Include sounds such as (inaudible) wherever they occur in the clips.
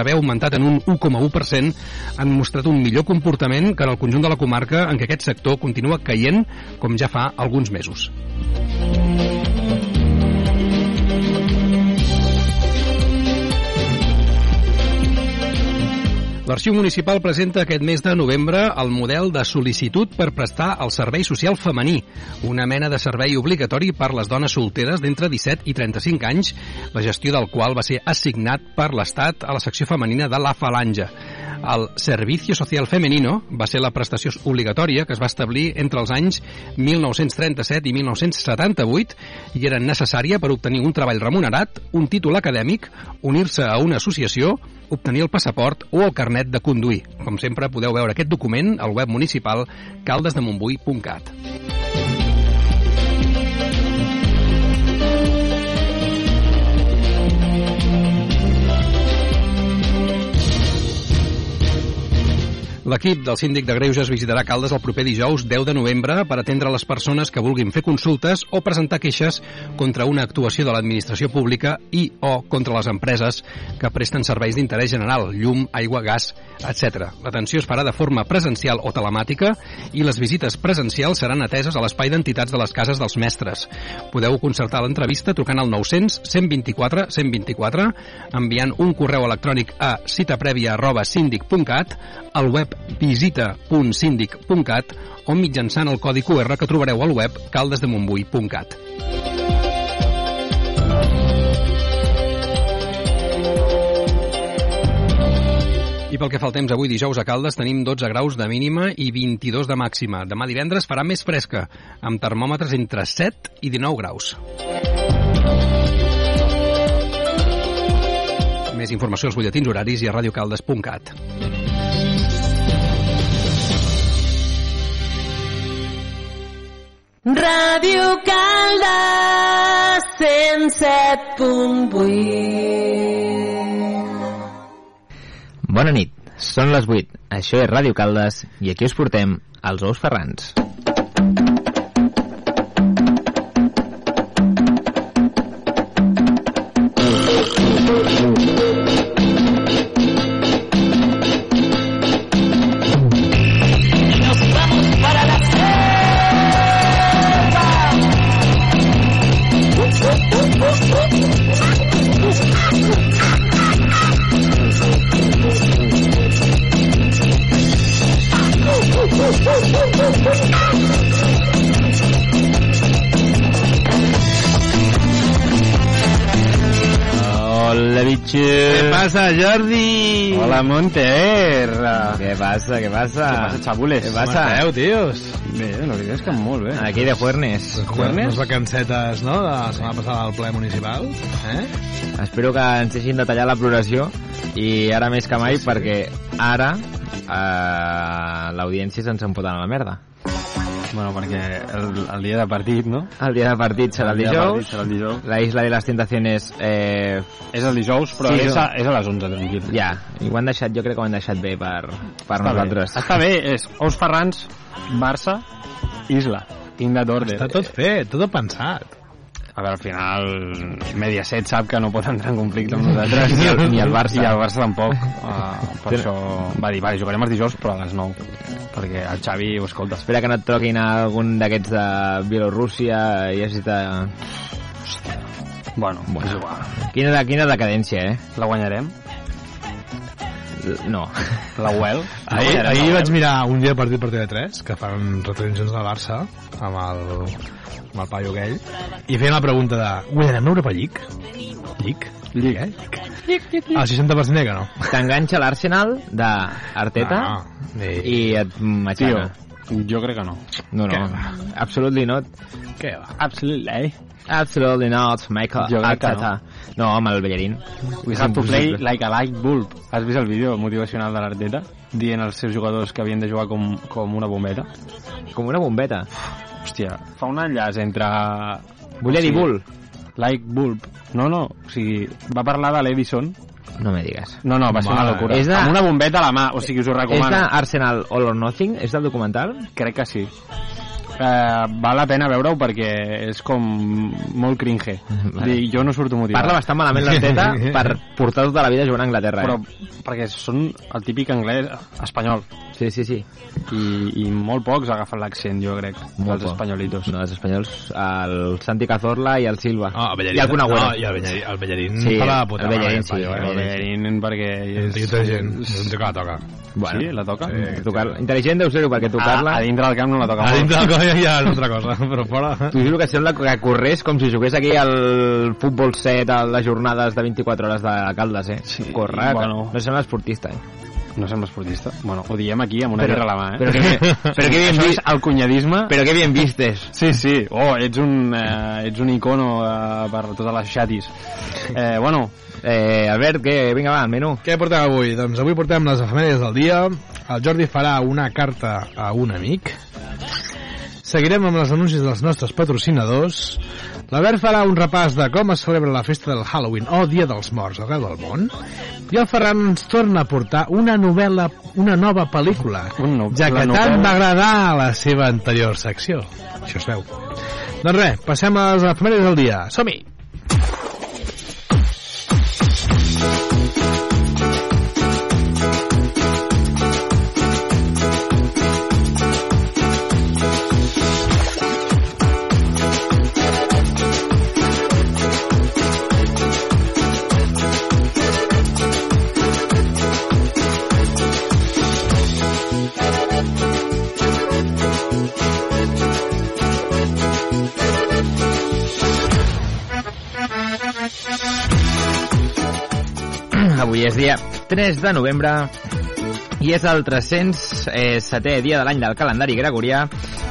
haver augmentat en un 1,1%, han mostrat un millor comportament que en el conjunt de la comarca en què aquest sector continua caient com ja fa alguns mesos. L'Arxiu Municipal presenta aquest mes de novembre el model de sol·licitud per prestar el servei social femení, una mena de servei obligatori per les dones solteres d'entre 17 i 35 anys, la gestió del qual va ser assignat per l'Estat a la secció femenina de la Falange. El Servicio Social Femenino va ser la prestació obligatòria que es va establir entre els anys 1937 i 1978 i era necessària per obtenir un treball remunerat, un títol acadèmic, unir-se a una associació, obtenir el passaport o el carnet de conduir. Com sempre, podeu veure aquest document al web municipal caldesdemontbui.cat. L'equip del síndic de Greuges visitarà Caldes el proper dijous 10 de novembre per atendre les persones que vulguin fer consultes o presentar queixes contra una actuació de l'administració pública i o contra les empreses que presten serveis d'interès general, llum, aigua, gas, etc. L'atenció es farà de forma presencial o telemàtica i les visites presencials seran ateses a l'espai d'entitats de les cases dels mestres. Podeu concertar l'entrevista trucant al 900 124 124, enviant un correu electrònic a citaprèvia arroba síndic.cat, al web visita.síndic.cat o mitjançant el codi QR que trobareu al web caldesdemontbui.cat. I pel que fa al temps, avui dijous a Caldes tenim 12 graus de mínima i 22 de màxima. Demà divendres farà més fresca, amb termòmetres entre 7 i 19 graus. Més informació als butlletins horaris i a radiocaldes.cat. Ràdio Caldes 107.8 Bona nit, són les 8. Això és Ràdio Caldes i aquí us portem els ous ferrans. Passa, Jordi? Hola, Monter! Què passa, què passa? Què passa, xabules? Què passa? Com esteu, tios? Bé, la veritat és que molt bé. Aquí de Juernes. Unes vacancetes, no?, de la setmana passada al ple municipal. Eh? Espero que ens deixin detallar la progressió i ara més que mai perquè ara eh, l'audiència se'ns en pot anar a la merda. Bueno, perquè el, el dia de partit, no? El dia de partit serà el dia de dijous. partit serà el dijous. La Isla de les Tentaciones eh, És el dijous, però Sí, és, a, és a les 11, tranquil. ja, i ho han deixat, jo crec que ho han deixat bé per, per Està nosaltres. Bé. Està bé, és Ous Ferrans, Barça, Isla. In that order. Està tot fet, tot pensat. A veure, al final Mediaset sap que no pot entrar en conflicte amb nosaltres Ni el- ni el Barça. i el Barça tampoc uh, per això va dir, vale, jugarem els dijous però a les 9 perquè el Xavi ho escolta Espera que no et troquin algun d'aquests de Bielorússia i hagis de... bueno, Bueno. és igual Quina, quina decadència, eh? la guanyarem? No. la UEL? Ahir, La ahir vaig mirar un dia de partit per TV3, que fan retransmissions del Barça, amb el, amb el paio aquell, i feien la pregunta de, guanyarem l'Europa League? League? Llic. Eh? El 60% deia que no. T'enganxa l'Arsenal d'Arteta No, ni... i et Tio, matxaca. jo crec que no No, no. Absolutely not. Què va? Absolutely. Absolutely not, Michael Jo crec que Arteta. No, home, el ballarín. We have to play like a light bulb. Has vist el vídeo motivacional de l'Arteta? Dient als seus jugadors que havien de jugar com, com una bombeta. Com una bombeta. Hòstia, fa un enllaç entre... Volia dir bull. Like bulb. No, no, o sigui, va parlar de l'Edison. No me digues. No, no, va ser una Mare. locura. És de- Amb una bombeta a la mà, o sigui, us ho És recomano. d'Arsenal All or Nothing? És del documental? Crec que sí. eh, val la pena veure-ho perquè és com molt cringe. (laughs) Vale. Dir, jo no surto motivat. Parla bastant malament l'Arteta (laughs) per portar tota la vida jugant a Anglaterra. Però Eh? perquè són el típic anglès espanyol Sí, sí, sí. i, i molt pocs agafen l'accent, jo crec, Molt dels poc. espanyolitos. No, els espanyols, el Santi Cazorla i el Silva. Ah, el Bellerín. I el Kun Agüero. No, i el Bellerín, el Bellerín Sí, fa la puta el Bellerín, mare, sí, paio, el eh? El Bellerín perquè És intel·ligent, és un tio que la toca. Bueno, Sí, la toca? Eh, tocar intel·ligent deu ser-ho, perquè A, tocar-la... a dintre del camp no la toca A molt. dintre del coll ja és altra cosa, (laughs) però fora... T'ho juro que sembla que corrés com si jugués aquí al futbol set a les jornades de 24 hores de Caldes, eh? Sí, Corre, bueno. que no sembla esportista, eh? No sembla esportista. Bueno, ho diem aquí amb una Però- guerra a la mà, eh? però que- (laughs) però que bien Això vi- és el cunyadisme... Però que bien vistes. Sí, sí. Oh, ets un, eh, ets un icono eh, per totes les xatis. Eh, bueno, Eh, Albert, què? Vinga, va, el menú. Què portem avui? Doncs avui portem les efemèrides del dia. El Jordi farà una carta a un amic. Seguirem amb les anuncis dels nostres patrocinadors. L'Albert farà un repàs de com es celebra la festa del Halloween o Dia dels Morts arreu del món. I el Ferran ens torna a portar una novel·la, una nova pel·lícula, Un no- ja que la tant va agradar a la seva anterior secció. Això es veu. Doncs res, passem a les efemèrides del dia. Som-hi! Avui és dia 3 de novembre i és el 307è dia de l'any del calendari gregorià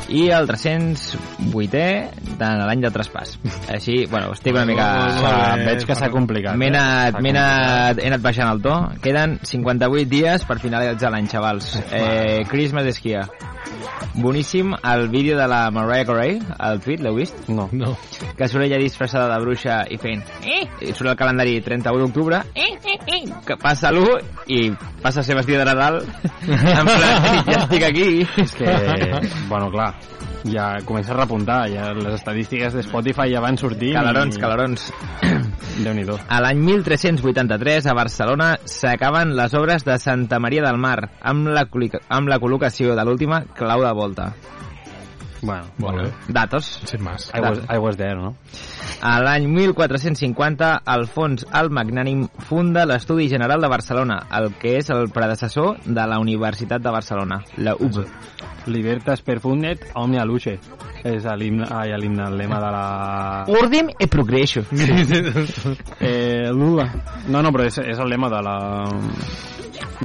i el 308è de l'any del traspàs. Així, bueno, estic una mica... eh, veig que s'ha complicat. M'he eh? anat, complicat. anat, he anat baixant el to. Queden 58 dies per finalitzar l'any, xavals. Eh, Christmas is here. Boníssim el vídeo de la Mariah Carey, el tweet, l'heu vist? No. No. Que surt ella disfressada de bruixa i fent... Eh? I surt el calendari 31 d'octubre, eh, eh, eh, que passa l'1 i passa a ser vestida de Nadal. en plan, (laughs) ja estic aquí. És que, bueno, clar, ja comença a repuntar, ja les estadístiques de Spotify ja van sortint. Calarons, i... calarons. Déu-n'hi-do. A l'any 1383, a Barcelona, s'acaben les obres de Santa Maria del Mar, amb la, amb la col·locació de l'última clau de volta. Bueno, Molt bé. Datos. Sin más. I was, I was there, no? A l'any 1450, Alfons el Magnànim funda l'Estudi General de Barcelona, el que és el predecessor de la Universitat de Barcelona, la UB. Libertas perfundet omnia luce. És l'himne, ai, l'himne, el lema de la... Ordem e progresso. (laughs) Eh, Lula. No, no, però és, és el lema de la...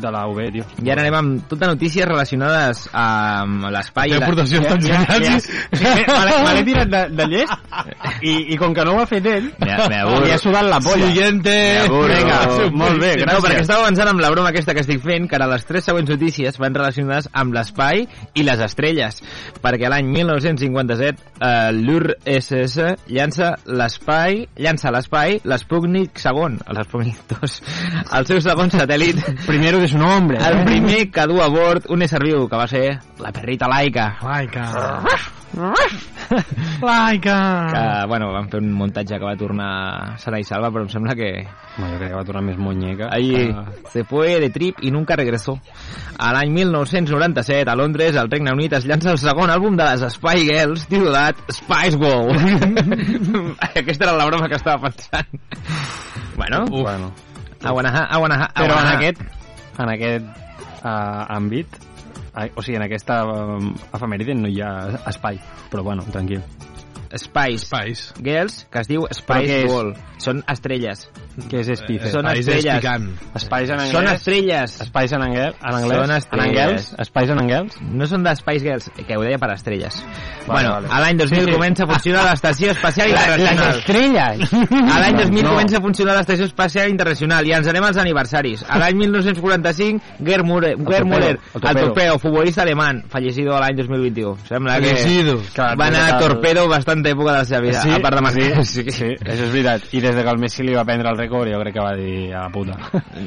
de la UB, tio. I ara anem amb totes notícies relacionades amb l'espai. i Té la- aportacions tan genials. Me l'he tirat de, de llest i, i com que no ho ha fet ell, li ha sudat la polla. Siguiente. Vinga, molt bé, No, gràcies. perquè estava avançant amb la broma aquesta que estic fent, que ara les tres següents notícies van relacionades amb l'espai i les estrelles. Perquè l'any 1957 eh, l'URSS llança l'espai, llança a l'espai l'Sputnik segon, l'Sputnik 2, el seu segon satèl·lit, Primero de su nombre. el primer que du a bord un ésser viu, que va ser la perrita laica. Laica. (laughs) Laica. Que, bueno, van fer un muntatge que va tornar sana i salva, però em sembla que Bueno, jo crec que va tornar més muñeca. Ahí Ah, se fue de trip i nunca regresó. A l'any 1997, a Londres, al Regne Unit, es llança el segon àlbum de les Spy Girls, titulat Spice World. (laughs) Aquesta era la broma que estava pensant. bueno, Uf. Bueno. Wanna en ha. aquest, en aquest uh, àmbit, o sigui, en aquesta um, efemèride no hi ha espai, però bueno, tranquil. Spice Spice. Girls, que es diu Spice? World. Són estrelles. Què és Spice? Són Spice estrelles. Espais en anglès? Són estrelles. Espais en anglès? En anglès? Són En estrelles. anglès? Espais en anglès? No són de Spice Girls, que ho deia per estrelles. Vale, bueno, vale. a l'any 2000 Sí, sí. comença a funcionar l'Estació Espacial (laughs) Internacional. estrelles! A l'any 2000 No. comença a funcionar l'Estació Espacial Internacional i ens anem als aniversaris. A l'any 1945, Gerd Müller, Gerd torpedo, Müller el el torpedo. torpedo, futbolista alemán, fallecido a l'any 2021. Sembla que Fallecido. Va anar a que el- bastanta època de la seva vida, Sí, a part de marcar. sí, sí, sí, això és veritat. I des de que el Messi li va prendre el rècord jo crec que va dir a la puta.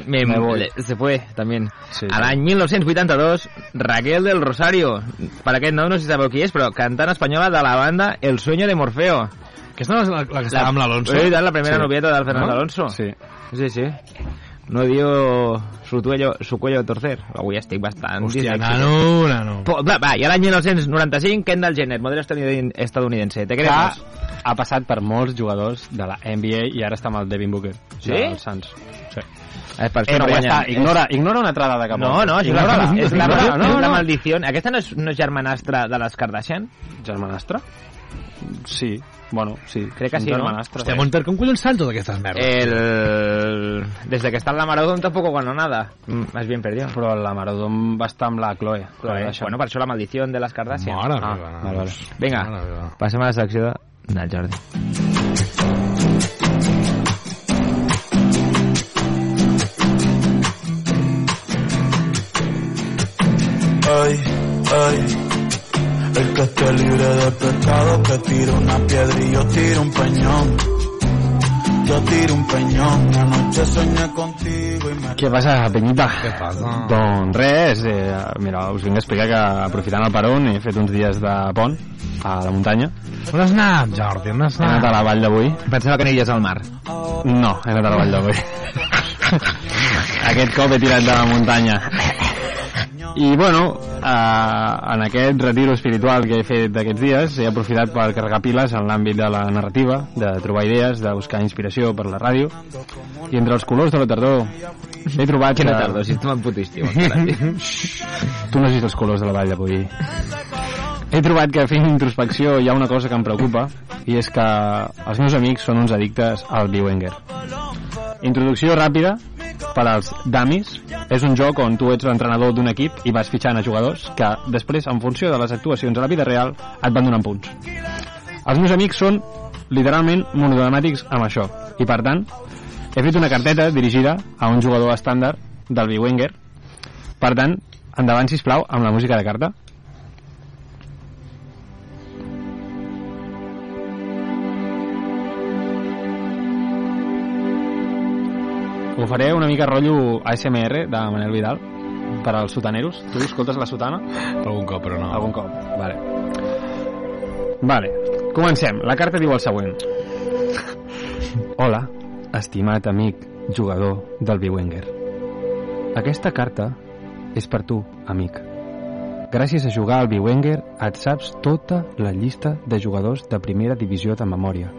Me, (laughs) Me voy. se fue, també. Sí, a l'any 1982, Raquel del Rosario, per aquest nom no sé si sabeu qui és, però cantant espanyola de la banda El sueño de Morfeo. Aquesta no és la, la que estava amb l'Alonso? Sí, la primera Sí. novieta del Fernando No? Alonso. Sí. Sí, sí. No dio su cuello, su cuello a torcer. Avui estic bastant Hòstia, nano, nano. Po- Va, va, i a l'any 1995, Kendall Jenner, estadounid- estadounidense. Te Que queremos. ha passat per molts jugadors de la NBA i ara està amb el Devin Booker. Sí? Dels Suns. Sí. Eh, per Eh, no però ja està, ignora, ignora una altra dada que No, no, és ignora la, és la, ignora, no, no, la maldició. Aquesta no és, no és germanastra de les Kardashian? Germanastre? Sí, bueno, sí. Crec que sí, no? germanastres. Hòstia, Monter, com collons saps totes aquestes merdes? El... Desde que está en la Maradona tampoco ganó nada. Mm, Más bien perdió. Però la Maradona va estar amb la Chloe. Chloe. Kardashian. Bueno, per això la maldició de les Kardashian. Mare Ah, meva, vale, vale. Vinga, Mare passem a la secció del Jordi. Ay, ay. El que esté libre de pecado que tire una piedra y yo tiro un peñón. Yo tiro un peñón. Anoche soñé contigo y me Què passa, Penyita? Què passa? Doncs res, eh, mira, us vinc a explicar que aprofitant el peron he fet uns dies de pont a la muntanya. On has anat, Jordi? On has He anat a anat? la vall d'avui. Pensava que aniries al mar. No, he anat a la vall d'avui. (laughs) Aquest cop he tirat de la muntanya. I bueno, eh, en aquest retiro espiritual que he fet d'aquests dies he aprofitat per carregar piles en l'àmbit de la narrativa, de trobar idees, de buscar inspiració per la ràdio i entre els colors de la tardor he trobat Quina que... tardor, si estiu. encara, (laughs) tio. Tu no has vist els colors de la vall d'avui. He trobat que fent introspecció hi ha una cosa que em preocupa i és que els meus amics són uns addictes al Biwenger. Introducció ràpida per als Dummies. És un joc on tu ets l'entrenador d'un equip i vas fitxant a jugadors que després, en funció de les actuacions a la vida real, et van donant punts. Els meus amics són literalment monodramàtics amb això i per tant he fet una carteta dirigida a un jugador estàndard del Biwenger per tant, endavant, si plau amb la música de carta. Ho faré una mica rotllo ASMR de Manel Vidal per als sotaneros. Tu escoltes la sotana? Algun cop, però no. Algun cop, vale. Vale, comencem. La carta diu el següent. Hola, estimat amic jugador del Biwenger. Aquesta carta és per tu, amic. Gràcies a jugar al Biwenger et saps tota la llista de jugadors de primera divisió de memòria.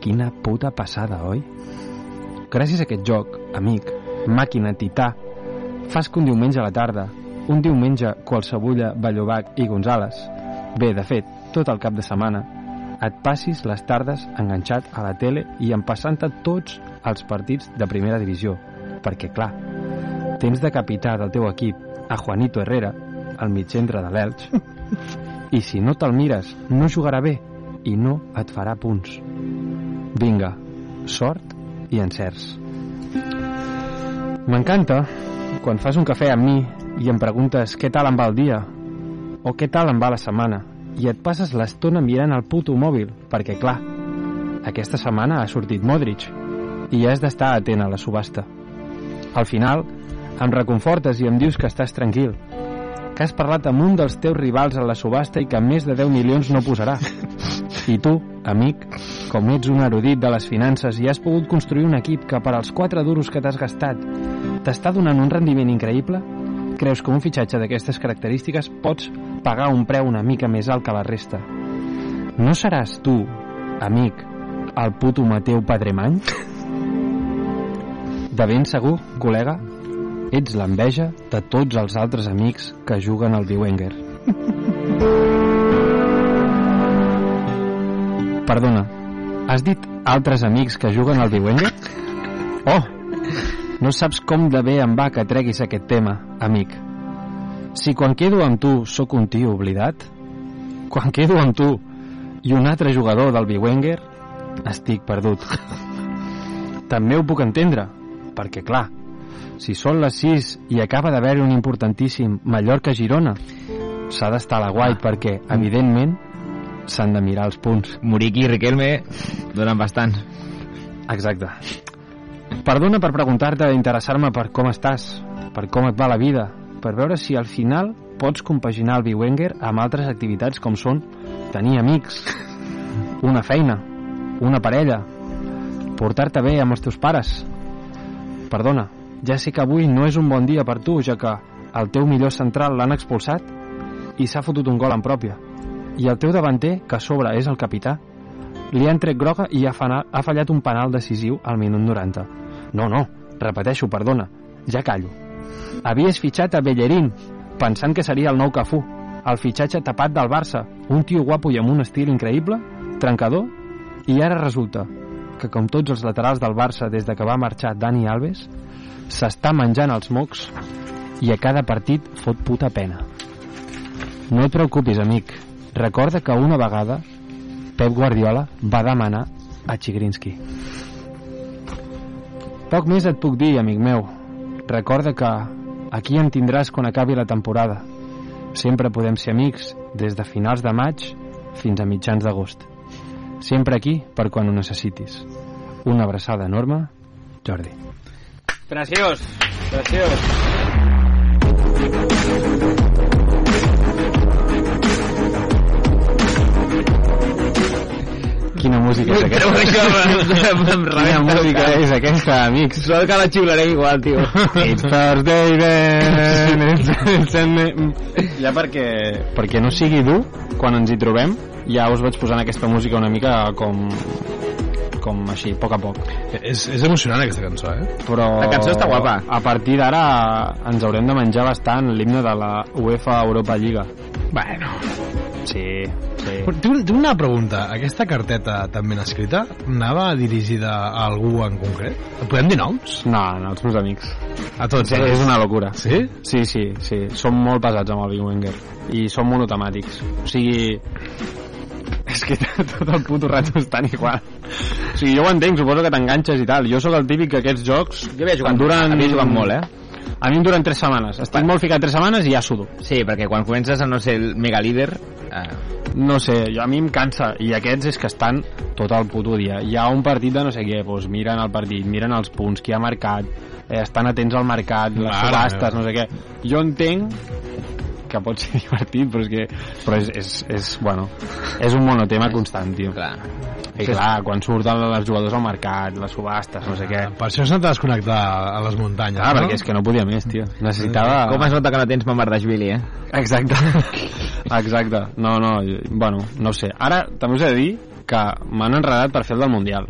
Quina puta passada, oi? Gràcies a aquest joc, amic, màquina tità, fas que un diumenge a la tarda, un diumenge qualsevulla Ballovac i Gonzales, bé, de fet, tot el cap de setmana, et passis les tardes enganxat a la tele i empassant-te tots els partits de primera divisió, perquè, clar, tens de capità del teu equip a Juanito Herrera, el mitjentre de l'Elx, i si no te'l mires, no jugarà bé i no et farà punts. Vinga, sort i encerts. M'encanta quan fas un cafè amb mi i em preguntes què tal em va el dia o què tal em va la setmana i et passes l'estona mirant el puto mòbil perquè, clar, aquesta setmana ha sortit Modric i has d'estar atent a la subhasta. Al final, em reconfortes i em dius que estàs tranquil, que has parlat amb un dels teus rivals a la subhasta i que més de 10 milions no posarà. I tu, amic, com ets un erudit de les finances i has pogut construir un equip que per als 4 duros que t'has gastat t'està donant un rendiment increïble, creus que un fitxatge d'aquestes característiques pots pagar un preu una mica més alt que la resta? No seràs tu, amic, el puto Mateu Padremany? De ben segur, col·lega, ets l'enveja de tots els altres amics que juguen al Biwenger. (laughs) Perdona, has dit altres amics que juguen al Biwenger? Oh, no saps com de bé em va que treguis aquest tema, amic. Si quan quedo amb tu sóc un tio oblidat, quan quedo amb tu i un altre jugador del Biwenger, estic perdut. També ho puc entendre, perquè clar, si són les 6 i acaba d'haver un importantíssim Mallorca-Girona, s'ha d'estar a la guai perquè, evidentment, s'han de mirar els punts. Muriqui i Riquelme donen bastant. Exacte. Perdona per preguntar-te, interessar-me per com estàs, per com et va la vida, per veure si al final pots compaginar el Biwenger amb altres activitats com són tenir amics, una feina, una parella, portar-te bé amb els teus pares. Perdona, ja sé que avui no és un bon dia per tu, ja que el teu millor central l'han expulsat i s'ha fotut un gol en pròpia. I el teu davanter, que a sobre és el capità, li han tret groga i ha, ha fallat un penal decisiu al minut 90. No, no, repeteixo, perdona, ja callo. Havies fitxat a Bellerín, pensant que seria el nou Cafú, el fitxatge tapat del Barça, un tio guapo i amb un estil increïble, trencador, i ara resulta que, com tots els laterals del Barça des de que va marxar Dani Alves, s'està menjant els mocs i a cada partit fot puta pena. No et preocupis, amic. Recorda que una vegada Pep Guardiola va demanar a Chigrinsky. Poc més et puc dir, amic meu. Recorda que aquí em tindràs quan acabi la temporada. Sempre podem ser amics des de finals de maig fins a mitjans d'agost. Sempre aquí per quan ho necessitis. Una abraçada enorme, Jordi. Preciós, preciós. Quina música és aquesta? això, em, (laughs) em Quina música és aquesta, amics? Sort que la xiularem igual, tio. It's Thursday then, (laughs) it's, it's an... Ja perquè, perquè no sigui dur, quan ens hi trobem, ja us vaig posant aquesta música una mica com com així, a poc a poc. És, és emocionant aquesta cançó, eh? Però La cançó està guapa. A partir d'ara ens haurem de menjar bastant l'himne de la UEFA Europa Lliga. Bueno. Sí, sí. Tinc, una pregunta. Aquesta carteta tan ben escrita anava dirigida a algú en concret? Podem dir noms? No, no, els meus amics. A tots. Sí, és una locura. Sí? Sí, sí, sí. Som molt pesats amb el Big Wenger. I som monotemàtics. O sigui... És que (laughs) tot el puto rato estan igual. O sigui, jo ho entenc, suposo que t'enganxes i tal. Jo sóc el típic que aquests jocs... Jo havia jugat, duren... havia jugat molt, eh? A mi em duren 3 setmanes. Estic molt ficat 3 setmanes i ja sudo. Sí, perquè quan comences a no ser el mega líder... Eh, No sé, jo, a mi em cansa. I aquests és que estan tot el puto dia. Hi ha un partit de no sé què, doncs miren el partit, miren els punts, qui ha marcat, eh, estan atents al mercat, les Mare subhastes, meva. no sé què. Jo entenc que pot ser (laughs) divertit, però és que però és, és, és, bueno, és un monotema constant, tio. clar. I clar, quan surten els jugadors al mercat, les subhastes, no sé què. Per això s'ha de desconnectar a les muntanyes, Ah, no? perquè és que no podia més, tio. Necessitava... Com es nota que no tens Mamardashvili, eh? Exacte. (laughs) Exacte. No, no, bueno, no ho sé. Ara també us he de dir que m'han enredat per fer el del Mundial.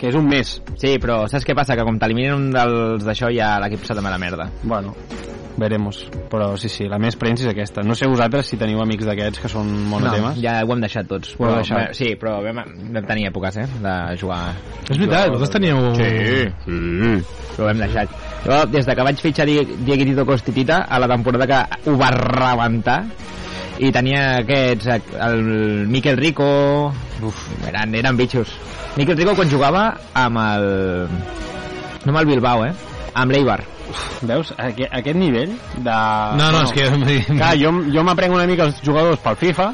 Que és un mes. Sí, però saps què passa? Que com t'eliminen un dels d'això ja l'equip s'ha de la merda. Bueno, veremos. Però sí, sí, la més premsa és aquesta. No sé vosaltres si teniu amics d'aquests que són monotemes. ja ho hem deixat tots. Ho heu Però, deixat? Sí, però vam, vam tenir èpoques, eh? De jugar... És veritat, vosaltres teníeu... sí. Però ho hem deixat. Jo, des de que vaig fitxar Di- Dieguito Costitita, a la temporada que ho va rebentar, i tenia aquests, el Miquel Rico... Uf, eren, eren bitxos. Miquel Rico quan jugava amb el... No amb el Bilbao, eh? Amb l'Eibar. Veus? Aquest, aquest nivell de... No, no, és que... Clar, jo, jo m'aprenc una mica els jugadors pel FIFA,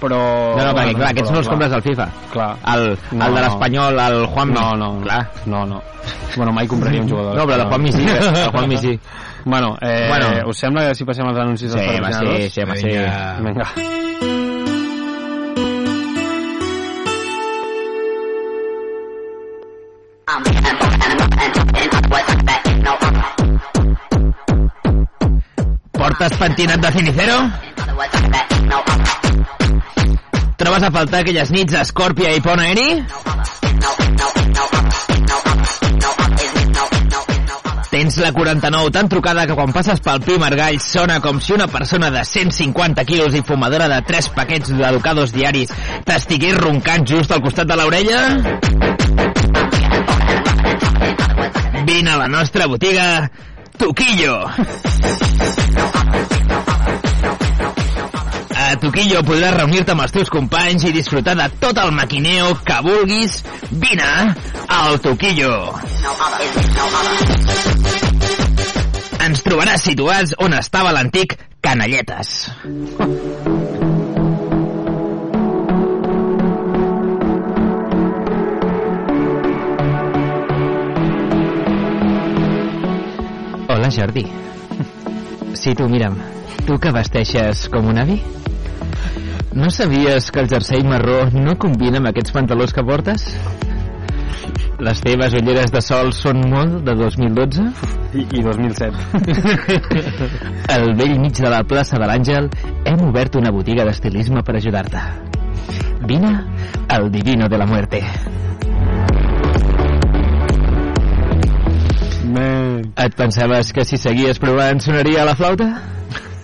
però... No, no, perquè clar, aquests però, no els compres al FIFA. Clar. El, No, el de no. l'Espanyol, el Juanmi. No, no, Clar. no, no. Bueno, mai compraria un jugador. No, però el Juanmi sí, el Juanmi sí. Bueno, eh, Bueno. us sembla que si passem als anuncis Sí, dels sí, patrocinadors? sí, home, sí. Vinga. Vinga. Portes pentinat de Finicero? Trobes a faltar aquelles nits a Scorpia i Pont Aeri? Tens la 49 tan trucada que quan passes pel Pi Margall sona com si una persona de 150 quilos i fumadora de 3 paquets d'educados diaris t'estigués roncant just al costat de l'orella? Vine a la nostra botiga Tuquillo. A Tuquillo podràs reunir-te amb els teus companys i disfrutar de tot el maquineo que vulguis. Vine al Tuquillo. Ens trobaràs situats on estava l'antic Canalletes. Jordi. Sí, tu, mira'm. Tu que vesteixes com un avi? No sabies que el jersei marró no combina amb aquests pantalons que portes? Les teves ulleres de sol són molt de 2012? I, i 2007. (laughs) Al vell mig de la plaça de l'Àngel hem obert una botiga d'estilisme per ajudar-te. Vine al Divino de la Muerte. Man. Et pensaves que si seguies provant sonaria la flauta?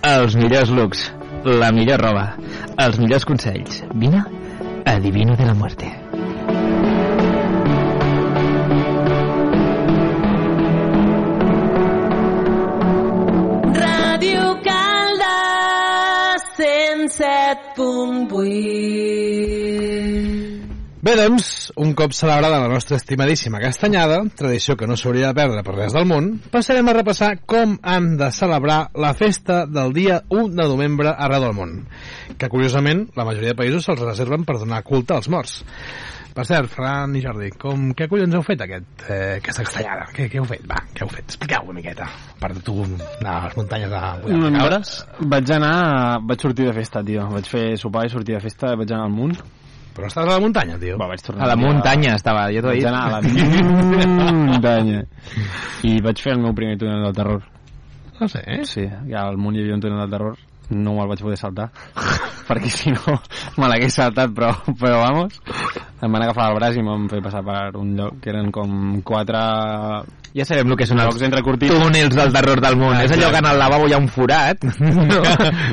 Els millors looks, la millor roba, els millors consells. Vine a Divino de la Muerte. Bé, doncs, un cop celebrada la nostra estimadíssima castanyada, tradició que no s'hauria de perdre per res del món, passarem a repassar com han de celebrar la festa del dia 1 de novembre arreu del món, que curiosament la majoria de països se'ls reserven per donar culte als morts. Per cert, Ferran i Jordi, com, què collons heu fet aquest, eh, aquesta castanyada? Què, què heu fet? Va, què heu fet? Expliqueu una miqueta. A part de tu anar a les muntanyes a Mm, cabres. Vaig anar... Vaig sortir de festa, tio. Vaig fer sopar i sortir de festa, vaig anar al Munt. Però estàs a la muntanya, tio. Va, vaig tornar A la muntanya estava, jo t'ho he Vaig dit. anar a la (laughs) muntanya. I vaig fer el meu primer túnel del terror. No sé, eh? Sí, ja al Munt hi havia un túnel del terror. No me'l vaig poder saltar. (laughs) perquè si no me l'hagués saltat, però, però vamos. Em van agafar el braç i m'han fet passar per un lloc que eren com quatre Ja sabem el que són els llocs entrecortits. túnels del terror del món. És allò que en el lavabo hi ha un forat. (laughs)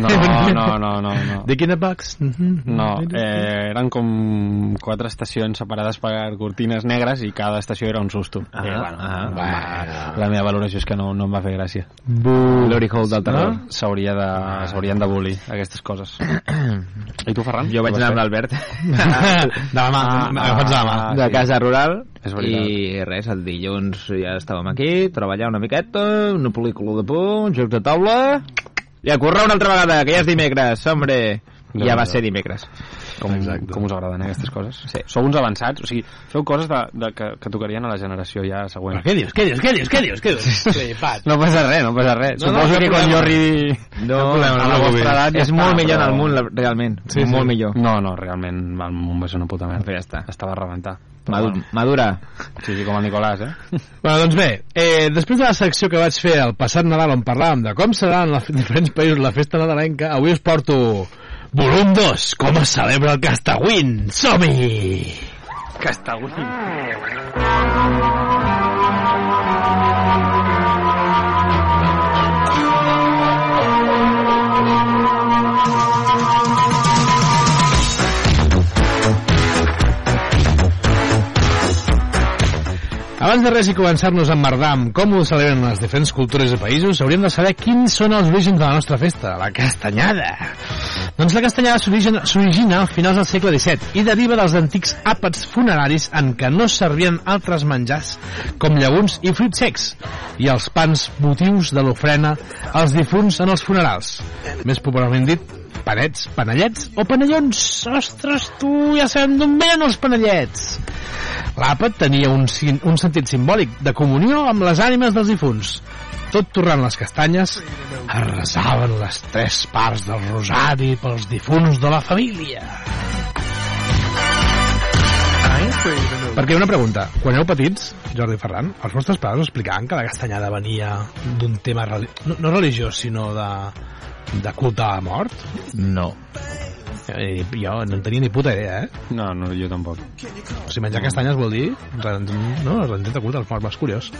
No. No, no, no, no, no. Dick in a box. No, eh, eren com quatre estacions separades per cortines negres i cada estació era un susto. Ah, Eh, bueno, ah, va, la meva valoració és que no, no em va fer gràcia. Glory Hole del terror. S'hauria de, s'haurien d'abolir aquestes coses. (coughs) I tu, Ferran? Jo vaig anar amb l'Albert. (laughs) De la mà, Ah, agafats de la mà. ah, de casa rural És veritat. i res, el dilluns ja estàvem aquí, treballar una miqueta, una pel·lícula de por, un joc de taula i a currar una altra vegada, que ja és dimecres, hombre. No, ja va no. ser dimecres. Com, Exacte. com us agraden aquestes coses? Sí. Sou uns avançats, o sigui, feu coses de, de, que, que tocarien a la generació ja següent. Però què dius, què dius, què dius, què dius, què dius? Flipat. No passa res, no passa res. No, no, Suposo cap que quan jo arribi No, a la vostra edat ja és està, molt millor però- en el món, la- realment. Sí, Sí, molt sí. millor. No, no, realment el món va ser una puta merda. Ja està. Estava a rebentar. Però Madu bueno, Madura. sí, sí, com el Nicolàs, eh? (laughs) Bueno, doncs bé, eh, després de la secció que vaig fer el passat Nadal on parlàvem de com serà en els diferents països la festa nadalenca, avui us porto volum 2, com es celebra el Castagüín. Som-hi! Castagüín. Abans de res i començar-nos a emmerdar amb com ho celebren les diferents cultures i països, hauríem de saber quins són els orígens de la nostra festa, la castanyada. Doncs la castanyada s'origina a finals del segle XVII i deriva dels antics àpats funeraris en què no servien altres menjars com llegums i fruits secs i els pans motius de l'ofrena als difunts en els funerals. Més popularment dit, panets, panellets o panellons. Ostres, tu, ja sabem d'on venen els panellets. L'àpat tenia un, un sentit simbòlic de comunió amb les ànimes dels difunts. Tot torrant les castanyes, es resaven les tres parts del rosari pels difunts de la família. Perquè una pregunta, quan éreu petits, Jordi Ferran, els vostres pares explicaven que la castanyada venia d'un tema no, no religiós, sinó de, de culte a la mort? No. Eh, jo no en tenia ni puta idea, eh? No, no, jo tampoc. O sigui, menjar castanyes vol dir no, rendir de culte als morts, és curiós.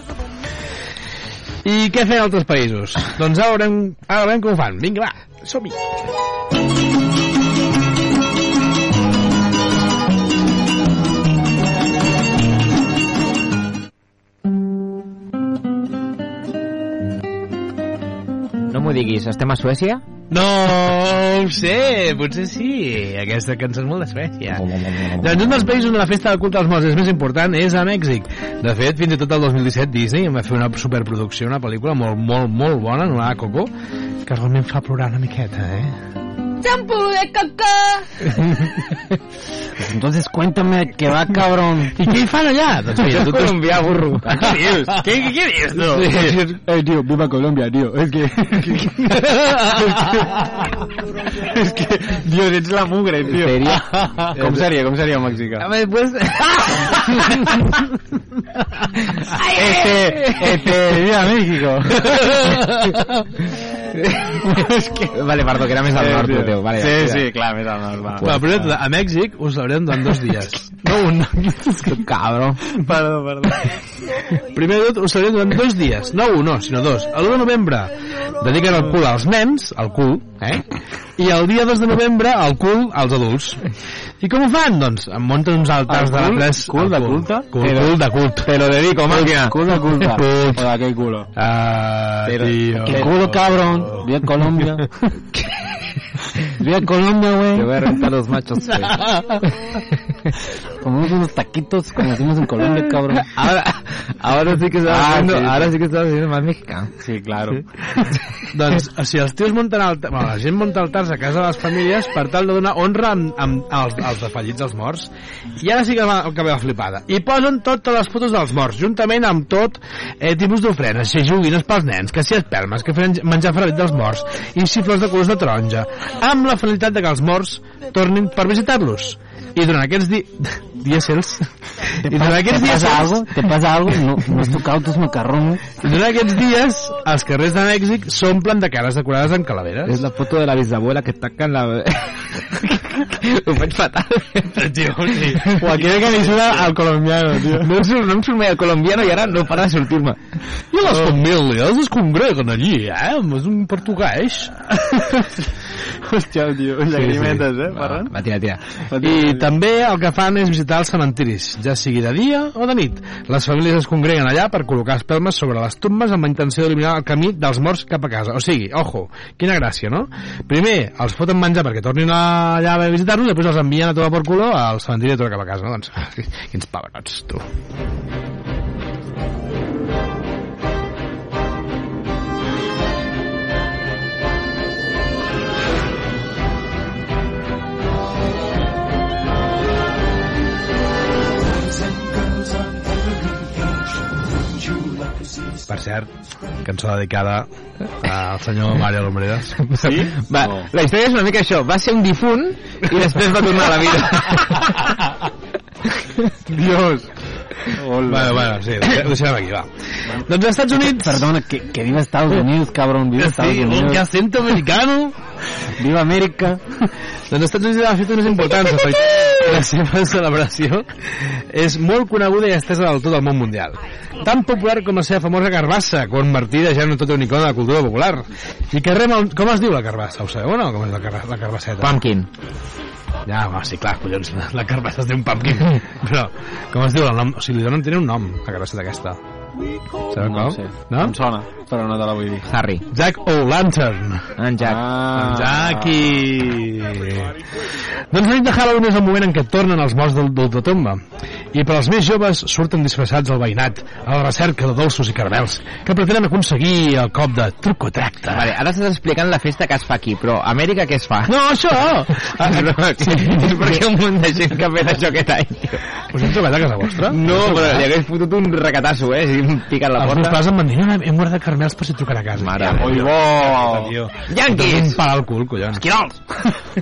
I què feien altres països? Doncs ara veurem, ara veurem com ho fan. Vinga, va, som-hi. Diguis, estem a Suècia? No ho sé, potser sí. Aquesta cançó és molt de Suècia. Doncs un dels països on la festa del culte als morts és més important és a Mèxic. De fet, fins i tot el 2017 Disney em va fer una superproducció, una pel·lícula molt, molt, molt bona, anomenada Coco, que realment fa plorar una miqueta, eh? Champú de caca. (laughs) Pues entonces cuéntame que va, cabrón. I què hi fan allà? Doncs mira, tu colombià, burro. Què dius? Què, què, què dius, tu? Eh, tío, viva Colombia, tío. Es que... (laughs) es que... Dios, ets la mugre, tío. Seria? (laughs) Com seria, com seria Mèxica? A ver, pues... Este, este, viva México. es que... Vale, perdó, que era més al nord, teu. Vale, sí, ja, sí, clar, més al nord, va. De tot, a Mèxic us l'haurem durant dos dies. (laughs) No un. Cabrón. Perdó, perdó. Primer de tot, us l'haurem durant dos dies. No un, no, sinó dos. El 1 de novembre dediquen el cul als nens, el cul, eh? I el dia 2 de novembre el cul als adults. I com ho fan? Doncs em munten uns altars El de cul? tres... Cul el de culte? Cul, Però- cul de cult. Te lo dedico, máquina. Culo culta. Cult. O de aquell culo. Ah, Pero- tío. ¿Qué culo, cabrón? Viva Colombia. (laughs) Viva Colombia, Te güey. voy a rentar los machos, (laughs) güey. Comemos unos taquitos como decimos en Colombia, cabrón. Ahora, ahora sí que estás Ah, haciendo, sí. ahora sí que estás haciendo más mexicano. Sí, claro. Doncs, o sigui, els tios munten altars, bueno, la gent munta altars a casa de les famílies per tal de donar honra amb, amb, als, als defallits, als morts. I ara sí que va, que ve la flipada. I posen totes les fotos dels morts, juntament amb tot eh, tipus d'ofrenes, si joguines pels nens, que si espelmes, que menjar ferrit dels morts, i xifles de colors de taronja, amb la finalitat de que els morts tornin per visitar-los. I durant aquests di (laughs) dièsels... I durant aquests ¿Te pasa dièsels... algo? ¿Te pasa algo? No, no has tocado tus macarrones. I durant aquests dies, els carrers de Mèxic s'omplen de cares decorades amb calaveres. Es la foto de la bisabuela que está acá en la... (laughs) Ho faig fatal. Tio, sí. O aquella que li surt al colombiano, tío. No, em no em surt mai el colombiano i ara no para de sortir-me. I les famílies es congreguen allí, eh? És un portuguès. Hòstia, tio, llagrimetes, eh, Ferran? Va, tira, tira. I també el que fan és visitar els cementiris, ja sigui de dia o de nit. Les famílies es congreguen allà per col·locar espelmes sobre les tombes amb la intenció d'eliminar el camí dels morts cap a casa. O sigui, ojo, quina gràcia, no? Primer els foten menjar perquè tornin allà a visitar-los i després els envien a tomar por culo al cementiri de tot cap a casa, no? Doncs, (laughs) quins pebrots, tu. Per cert, cançó dedicada al senyor Mario Lombreras. Sí? Va, No. la història és una mica això. Va ser un difunt i després va tornar a la vida. (laughs) Dios. Bueno, bueno, sí, ho deixem aquí, va. Doncs als Estats Units... Perdona, que, que viva Estados Unidos, cabrón. Viva Estados Sí, un Unidos. acento americano. Viva América. Doncs als Estats Units ha fet unes importants, efectivament. La seva (laughs) celebració és molt coneguda i estesa del tot al món mundial. Tan popular com la seva famosa carbassa, convertida ja en tota una icona de la cultura popular. I que rema... un- Com es diu la carbassa? Ho sabeu o no? Com és la, car la carbasseta? Pumpkin. Ja, home, sí, clar, collons, la, carbassa es diu un pumpkin. (laughs) Però, com es diu el nom? O sigui, li donen, tenen un nom, la carbasseta aquesta. Sabeu No com? sé. No? Em sona, però no te la vull dir. Harry. Jack O'Lantern. En Jack. Ah. Jackie. Doncs la nit de Halloween és el moment en què tornen els morts del d'ultratomba. I per als més joves surten disfressats al veïnat, a la recerca de dolços i caramels, que pretenen aconseguir el cop de truc o tracte. Vale, ara estàs explicant la festa que es fa aquí, però a Amèrica què es fa? No, això! (laughs) Ah, no, és perquè un munt de gent que ha fet això aquest any. Us hem trobat a casa vostra? No, però li hagués fotut un recatasso, eh, si hem picat la Els meus porta. pares em van dir, "No, hem guardat caramels per si truquen a casa. Mare Déu. bo! Yankees! Un pal al cul, collons. Esquirols!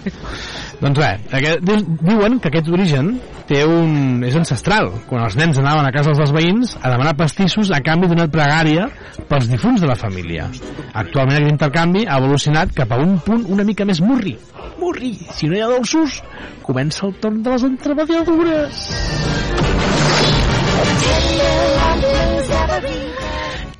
(laughs) Doncs res, aquest, diu- diuen que aquest origen té un, és ancestral. Quan els nens anaven a casa dels veïns a demanar pastissos a canvi d'una pregària pels difunts de la família. Actualment aquest intercanvi ha evolucionat cap a un punt una mica més murri. Murri! Si no hi ha dolços, comença el torn de les entremediadures.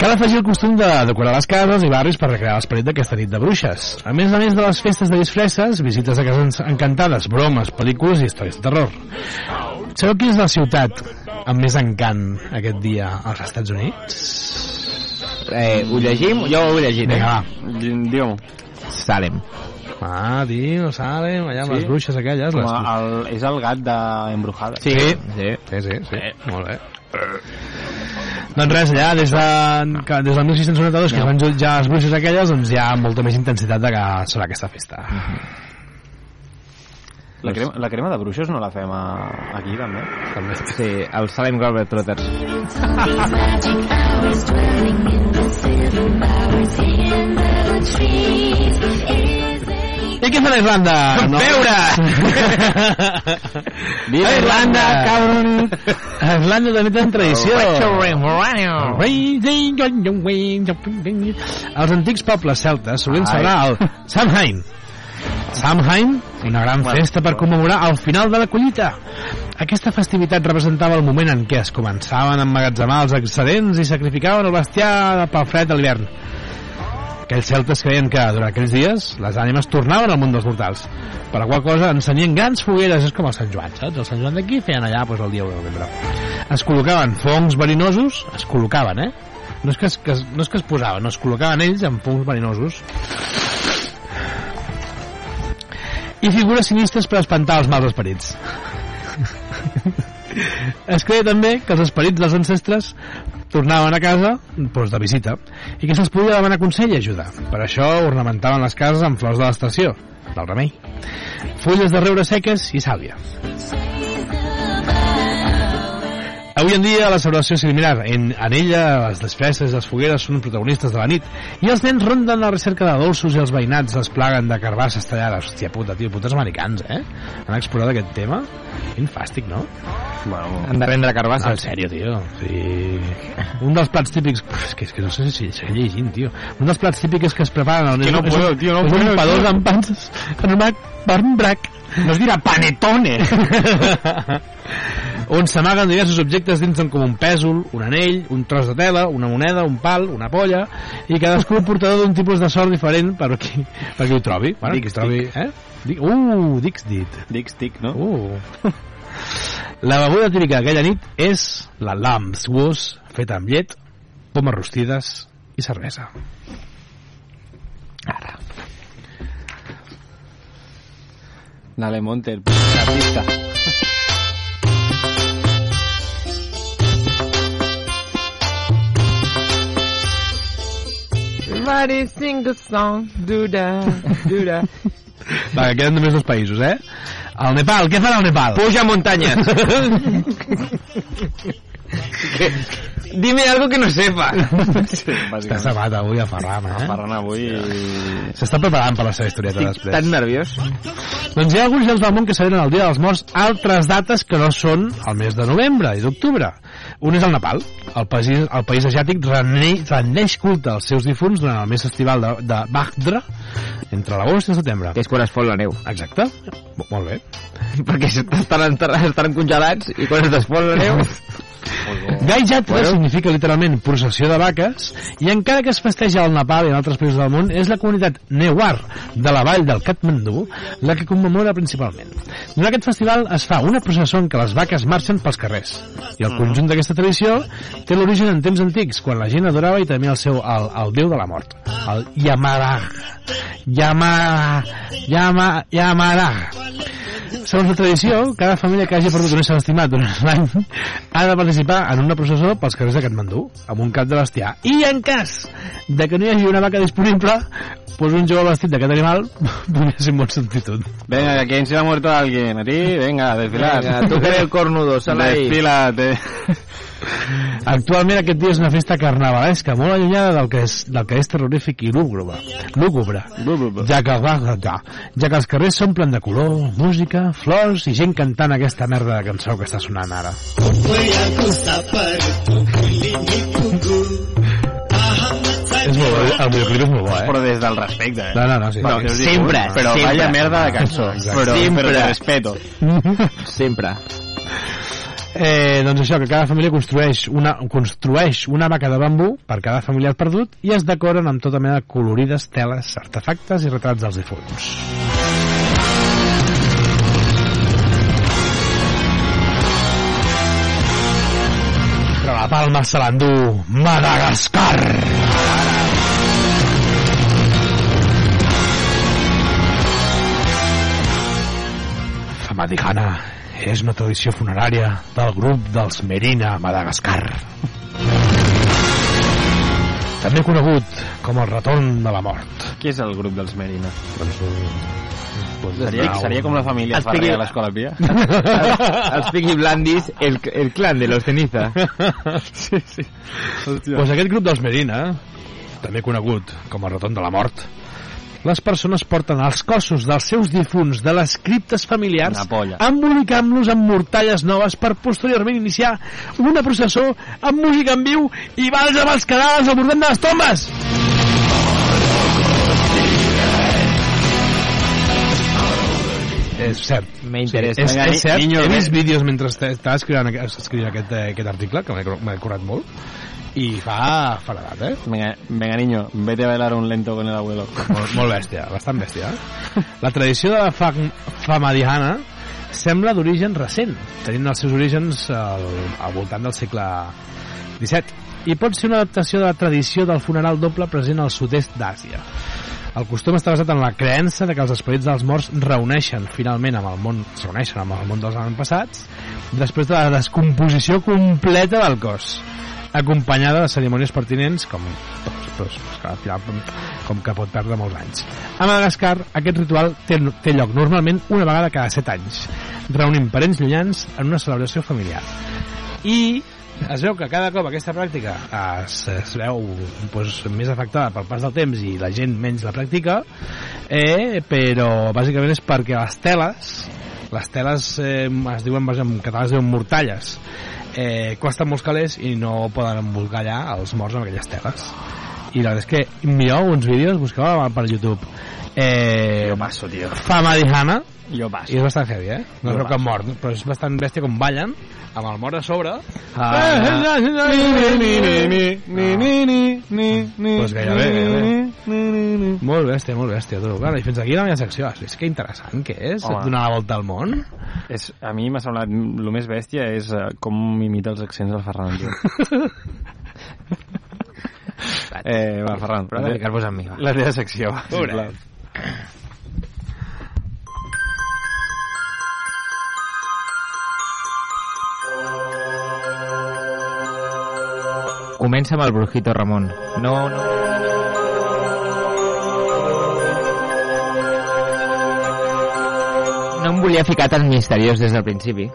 Cal afegir el costum de decorar les cases i barris per recrear l'esperit d'aquesta nit de bruixes. A més a més de les festes de disfresses, visites a cases encantades, bromes, pel·lícules i històries de terror. Sabeu quina és la ciutat amb més encant aquest dia als Estats Units? Eh, ho llegim? Jo ho he llegit, Vinga, eh? va. Digue-m'ho. Salem. Ah, tio, Salem, allà amb Sí? les bruixes aquelles. Les... el, és el gat d'Embrujada. Sí. Sí. sí. Sí, sí, sí. Molt bé. Doncs res, allà, des, de, que, des del 1692, que es van jutjar les bruixes aquelles, doncs hi ha molta més intensitat de que serà aquesta festa. La crema, la crema de bruixos no la fem a, aquí, també? També. Sí, el Salem Glover Trotters. I què fan a Irlanda? Veure! (laughs) Viva Irlanda, cabron! A Irlanda també tenen tradició. Els antics pobles celtes solien celebrar el Samhain. Samhain, una gran festa per commemorar el final de la collita. Aquesta festivitat representava el moment en què es començaven a emmagatzemar els excedents i sacrificaven el bestiar pel fred de l'hivern. Aquells celtes creien que durant aquells dies les ànimes tornaven al món dels mortals, per la qual cosa ensenyien grans fogueres, és com el Sant Joan, saps? El Sant Joan d'aquí feien allà doncs, el dia 1 de novembre. Es col·locaven fongs verinosos, es col·locaven, eh? No és que es, que es, no és que es posaven, no, es col·locaven ells amb fongs verinosos i figures sinistres per espantar els mals esperits. es creia també que els esperits dels ancestres tornaven a casa doncs, de visita i que se'ls podia demanar consell i ajuda. Per això ornamentaven les cases amb flors de l'estació, del remei, fulles de reure seques i sàlvia. Avui en dia la celebració és similar. En, en ella les desfesses i les fogueres són protagonistes de la nit i els nens ronden a la recerca de dolços i els veïnats es plaguen de carbasses tallades. Hòstia puta, tio, putes americans, eh? Han explorat aquest tema. Quin fàstic, no? Bueno, Han de prendre En carbasses. sèrio, tio. Sí. Un dels plats típics... És que, és que no sé si seguir llegint, tio. Un dels plats típics que es preparen... al- que no un- puedo, tio, no és puedo, un tio. amb pans anomenat barmbrac. No es dirà panetone! (laughs) on s'amaguen diversos objectes dins d'un com un pèsol, un anell, un tros de tela, una moneda, un pal, una polla, i cadascú portador d'un tipus de sort diferent per qui, per qui ho trobi. Bueno, qui trobi eh? Dic, uh, dix dit. Dic, tic, no? Uh. (laughs) La beguda típica d'aquella nit és la lamb's was, feta amb llet, pomes rostides i cervesa. Ara. Dale, Monte, el artista. Everybody sing a song, do da, do da. (laughs) Va, que queden només dos països, eh? El Nepal, què fan al Nepal? Puja muntanyes. (laughs) (laughs) Dime algo que no sepa. (laughs) Sí, Estàs bàsicament. amat avui a Ferran, eh? Ferran avui... S'està preparant per la seva historieta Estic després. tan nerviós. Doncs hi ha alguns llocs del món que celebren el Dia dels Morts altres dates que no són el mes de novembre i d'octubre. Un és el Nepal. El país, el país asiàtic rene- rendeix culte als seus difunts durant el mes estival de, de Bhadra, entre l'agost i el setembre. Que és quan es fot la neu. Exacte. Mo- Molt bé. (laughs) Perquè estan, estan congelats i quan es desfon la neu... (laughs) Gai Jatra significa literalment processió de vaques i encara que es festeja al Nepal i en altres països del món és la comunitat Newar de la vall del Katmandú la que commemora principalment. Durant aquest festival es fa una processó en què les vaques marxen pels carrers i el conjunt d'aquesta tradició té l'origen en temps antics quan la gent adorava i temia el seu el, el déu de la mort, el Yamarag. Yama, Yama, Yamarag. Segons la tradició, cada família que hagi perdut un ésser estimat durant l'any ha de participar en una processó pels carrers de Katmandú, amb un cap de bestiar. I en cas de que no hi hagi una vaca disponible, pues un jove vestit d'aquest animal (laughs) podria ser bon substitut. Venga, que aquí se ha muerto alguien. A ti, venga, desfilar. Venga, tú que eres el cornudo, sal ahí. Desfílate. (laughs) Actualment aquest dia és una festa carnavalesca molt allunyada del que és, del que és terrorífic i lúgubre, lúgubre ja que, ja, ja que els carrers s'omplen de color, música, flors i gent cantant aquesta merda de cançó que està sonant ara. és molt bo, el videoclip és molt bo, eh? Però des del respecte, eh? No, no, no, sí. No, dic, sempre, Però sempre. vaya merda de cançó. Exacte. Però, Sempre. però de respeto. (laughs) Sempre. Eh, doncs això, que cada família construeix una, construeix una vaca de bambú per cada familiar perdut i es decoren amb tota mena de colorides teles, artefactes i retrats dels difunts. Però la palma se l'endú Madagascar! Famalicana és una tradició funerària del grup dels Merina a Madagascar. també conegut com el retorn de la mort. Què és el grup dels Merina? Doncs un... Doncs Seria, un- seria com la família Els Ferrer Pigui- a l'Escola Pia? (laughs) Els Peaky Blandis, el, el clan de los ceniza. (laughs) sí, sí. Hòstia. Pues aquest grup dels Merina, també conegut com el retorn de la mort, les persones porten els cossos dels seus difunts de les criptes familiars embolicant-los amb mortalles noves per posteriorment iniciar una processó amb música en viu i vals amb els cadàvers al bordem de les tombes. És cert. M'interessa. És, Vinga, és cert, niño, he ve- vist vídeos mentre est- estava escrivint, aquest- escrivint aquest, eh, aquest article, que m'he m'he curat molt, i fa faradat, eh? Venga, venga, niño, vete a bailar un lento con el abuelo. Molt, molt bèstia, bastant bèstia. eh? La tradició de la fam famadihana sembla d'origen recent, tenint els seus orígens al, al voltant del segle XVII, i pot ser una adaptació de la tradició del funeral doble present al sud-est d'Àsia. El costum està basat en la creença de que els esperits dels morts reuneixen finalment amb el món, es reuneixen amb el món dels avantpassats després de la descomposició completa del cos acompanyada de cerimònies pertinents com, doncs, doncs, final, com que pot perdre molts anys. A Madagascar, aquest ritual té, té lloc normalment una vegada cada 7 anys, reunint parents llunyans en una celebració familiar. I es veu que cada cop aquesta pràctica es, es veu doncs, més afectada pel pas del temps i la gent menys la practica, eh, però bàsicament és perquè les teles les teles eh, es diuen en català es diuen mortalles. Eh, costen molts calés i no poden embolcallar els morts amb aquelles teles. I la veritat és que mireu uns vídeos busqueu per YouTube. Eh, Jo passo, tio. Fama Dihana Jo i passo. és bastant heavy, eh? No veu cap passo. mort, però és bastant bèstia com ballen amb el mort a sobre Ah. Pues gairebé, gairebé. Molt bèstia, molt bèstia, tu. Bueno, I fins aquí la meva secció. Vist que interessant que és? Home. Donar la volta al món? És, a mi m'ha semblat, el més bèstia és uh, com imita els accents del Ferran. Eh, va, Ferran, Però de ficar-vos amb mi, va. la teva secció. va, Pobret. Comença amb el Brujito Ramon. No, no. No em volia ficar tan misteriós des del principi.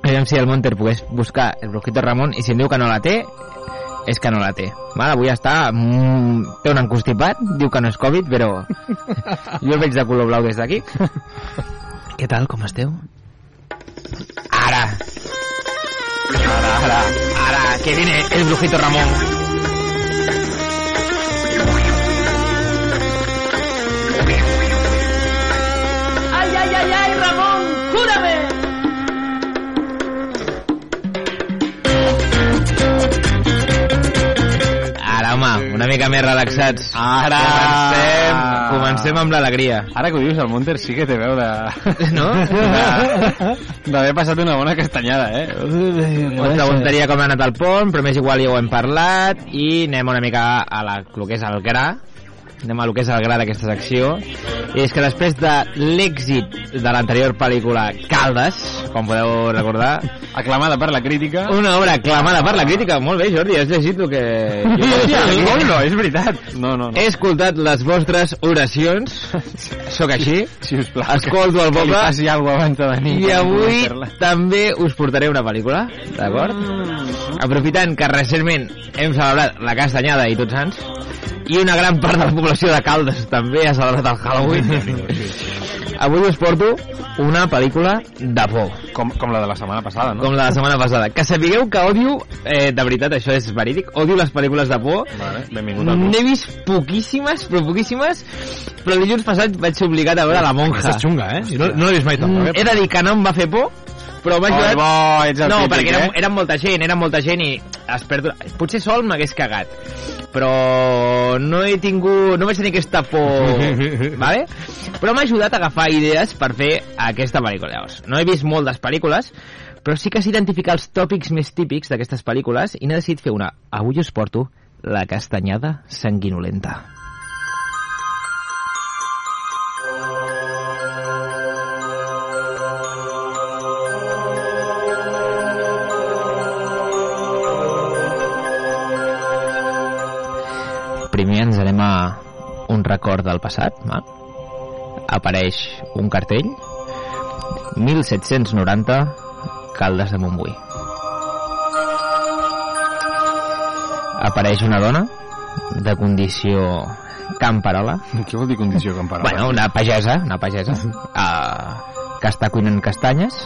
Aviam si el Monter pogués buscar el Brujito Ramon i si em diu que no la té, és que no la té. Val, avui està... Mm, té un encostipat, diu que no és Covid, però (laughs) jo el veig de color blau des d'aquí. Què tal, com esteu? Ara! Ara, ara, ara, que viene el Brujito Ramon. Mica més relaxats. Ara! Comencem, comencem amb l'alegria. Ara que ho dius, el Monter sí que té veu de... (laughs) No? D'haver passat una bona castanyada, eh? Us preguntaria com ha anat el pont, però més igual ja ho hem parlat i anem una mica a la, el que és el gra anem a lo que és el gra d'aquesta secció i és que després de l'èxit de l'anterior pel·lícula Caldes com podeu recordar Aclamada per la crítica. una obra aclamada per la crítica molt bé Jordi, has llegit el que Hòstia, no, és veritat. No, no, no. he escoltat les vostres oracions sóc així Si us plau. escolto el Que li poble passi alguna cosa abans de venir. i avui també us portaré una pel·lícula, d'acord? Aprofitant que recentment hem celebrat la Castanyada i Tots Sants, i una gran part de la població de Caldes també ha celebrat el Halloween, avui us porto una pel·lícula de por, Com, com la de la setmana passada, no? com la de la setmana passada. Que sapigueu que odio, eh, de veritat, això és verídic, odio les pel·lícules de por, Vale, benvingut al club. N'he vist poquíssimes, però poquíssimes, però el dilluns passat vaig ser obligat a veure La Monja. Aquesta és xunga, eh? Jo no, no l'he vist mai Mm, tampoc, he eh? de dir que no em va fer por, però m'ha Oh, ajudat... bo, ets el no, típic, perquè eh? era molta gent, era molta gent i es perd... Potser sol m'hagués cagat, però no he tingut... No vaig tenir aquesta por, (laughs) vale? Però m'ha ajudat a agafar idees per fer aquesta pel·lícula. Llavors, no he vist moltes pel·lícules, però sí que sé identificar els tòpics més típics d'aquestes pel·lícules i n'he decidit fer una. Avui us porto La castanyada sanguinolenta. un record del passat, val? Apareix un cartell 1790 Caldes de Montbui. Apareix una dona de condició camperola, Què vol dir condició camperola? bueno, una pagesa, una pagesa, uh, que està cuinant castanyes,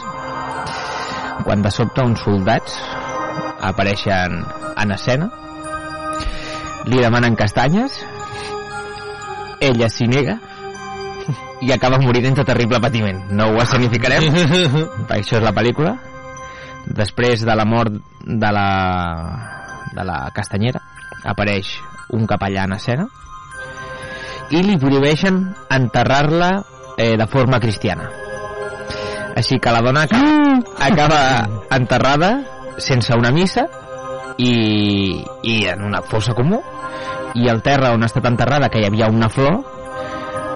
quan de sobte uns soldats apareixen en escena, li demanen castanyes, ella s'hi nega, i acaba morint entre terrible patiment. No ho escenificarem, (laughs) perquè això és la pel·lícula. Després de la mort de la, de la castanyera, apareix un capellà en escena i li prohibeixen enterrar-la eh, de forma cristiana. Així que la dona acaba, (laughs) acaba enterrada sense una missa i, i en una fossa comú i al terra on ha estat enterrada que hi havia una flor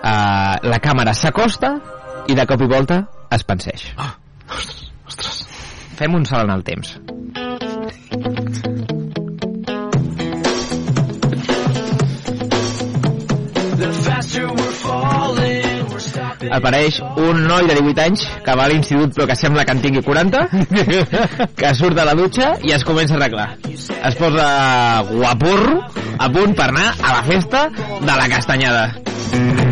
eh, la càmera s'acosta i de cop i volta es penseix ostres, fem un salt en el temps. Apareix un noi de 18 anys que va a l'institut però que sembla que en tingui 40 (laughs) que surt de la dutxa i es comença a arreglar. Es posa guapurro a punt per anar a la festa de la castanyada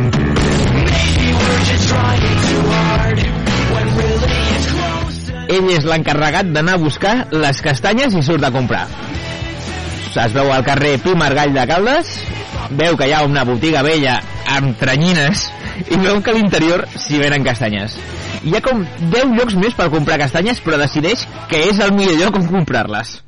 ell és l'encarregat d'anar a buscar les castanyes i surt a comprar. Es veu al carrer Pi Margall de Caldes veu que hi ha una botiga vella amb tranyines i veu que a l'interior s'hi venen castanyes. Hi ha com 10 llocs més per comprar castanyes però decideix que és el millor lloc on comprar-les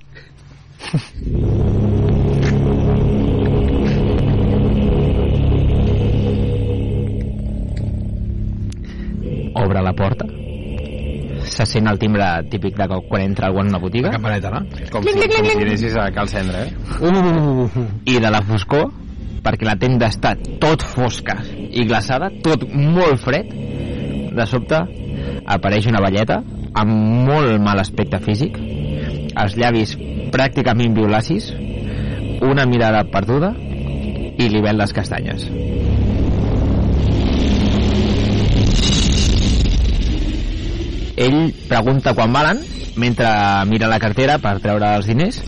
obre la porta se sent el timbre típic de quan entra algú en una botiga Campaneta, no? Com si, com si anessis a Cal Cendra, eh? Uh, i de la foscor perquè la tenda està tot fosca i glaçada, tot molt fred de sobte apareix una velleta amb molt mal aspecte físic els llavis pràcticament violacis una mirada perduda i li ven les castanyes ell pregunta quan valen mentre mira la cartera per treure els diners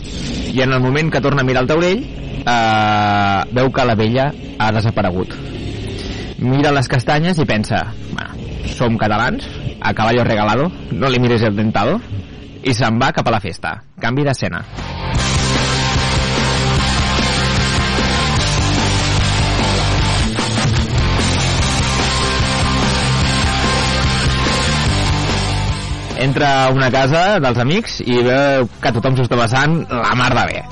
i en el moment que torna a mirar el taulell eh, veu que la vella ha desaparegut. Mira les castanyes i pensa bueno, som catalans a caballo regalado no li mires el dentado i se'n va cap a la festa. Canvi d'escena entra a una casa dels amics i veu que tothom s'ho està passant la mar de bé.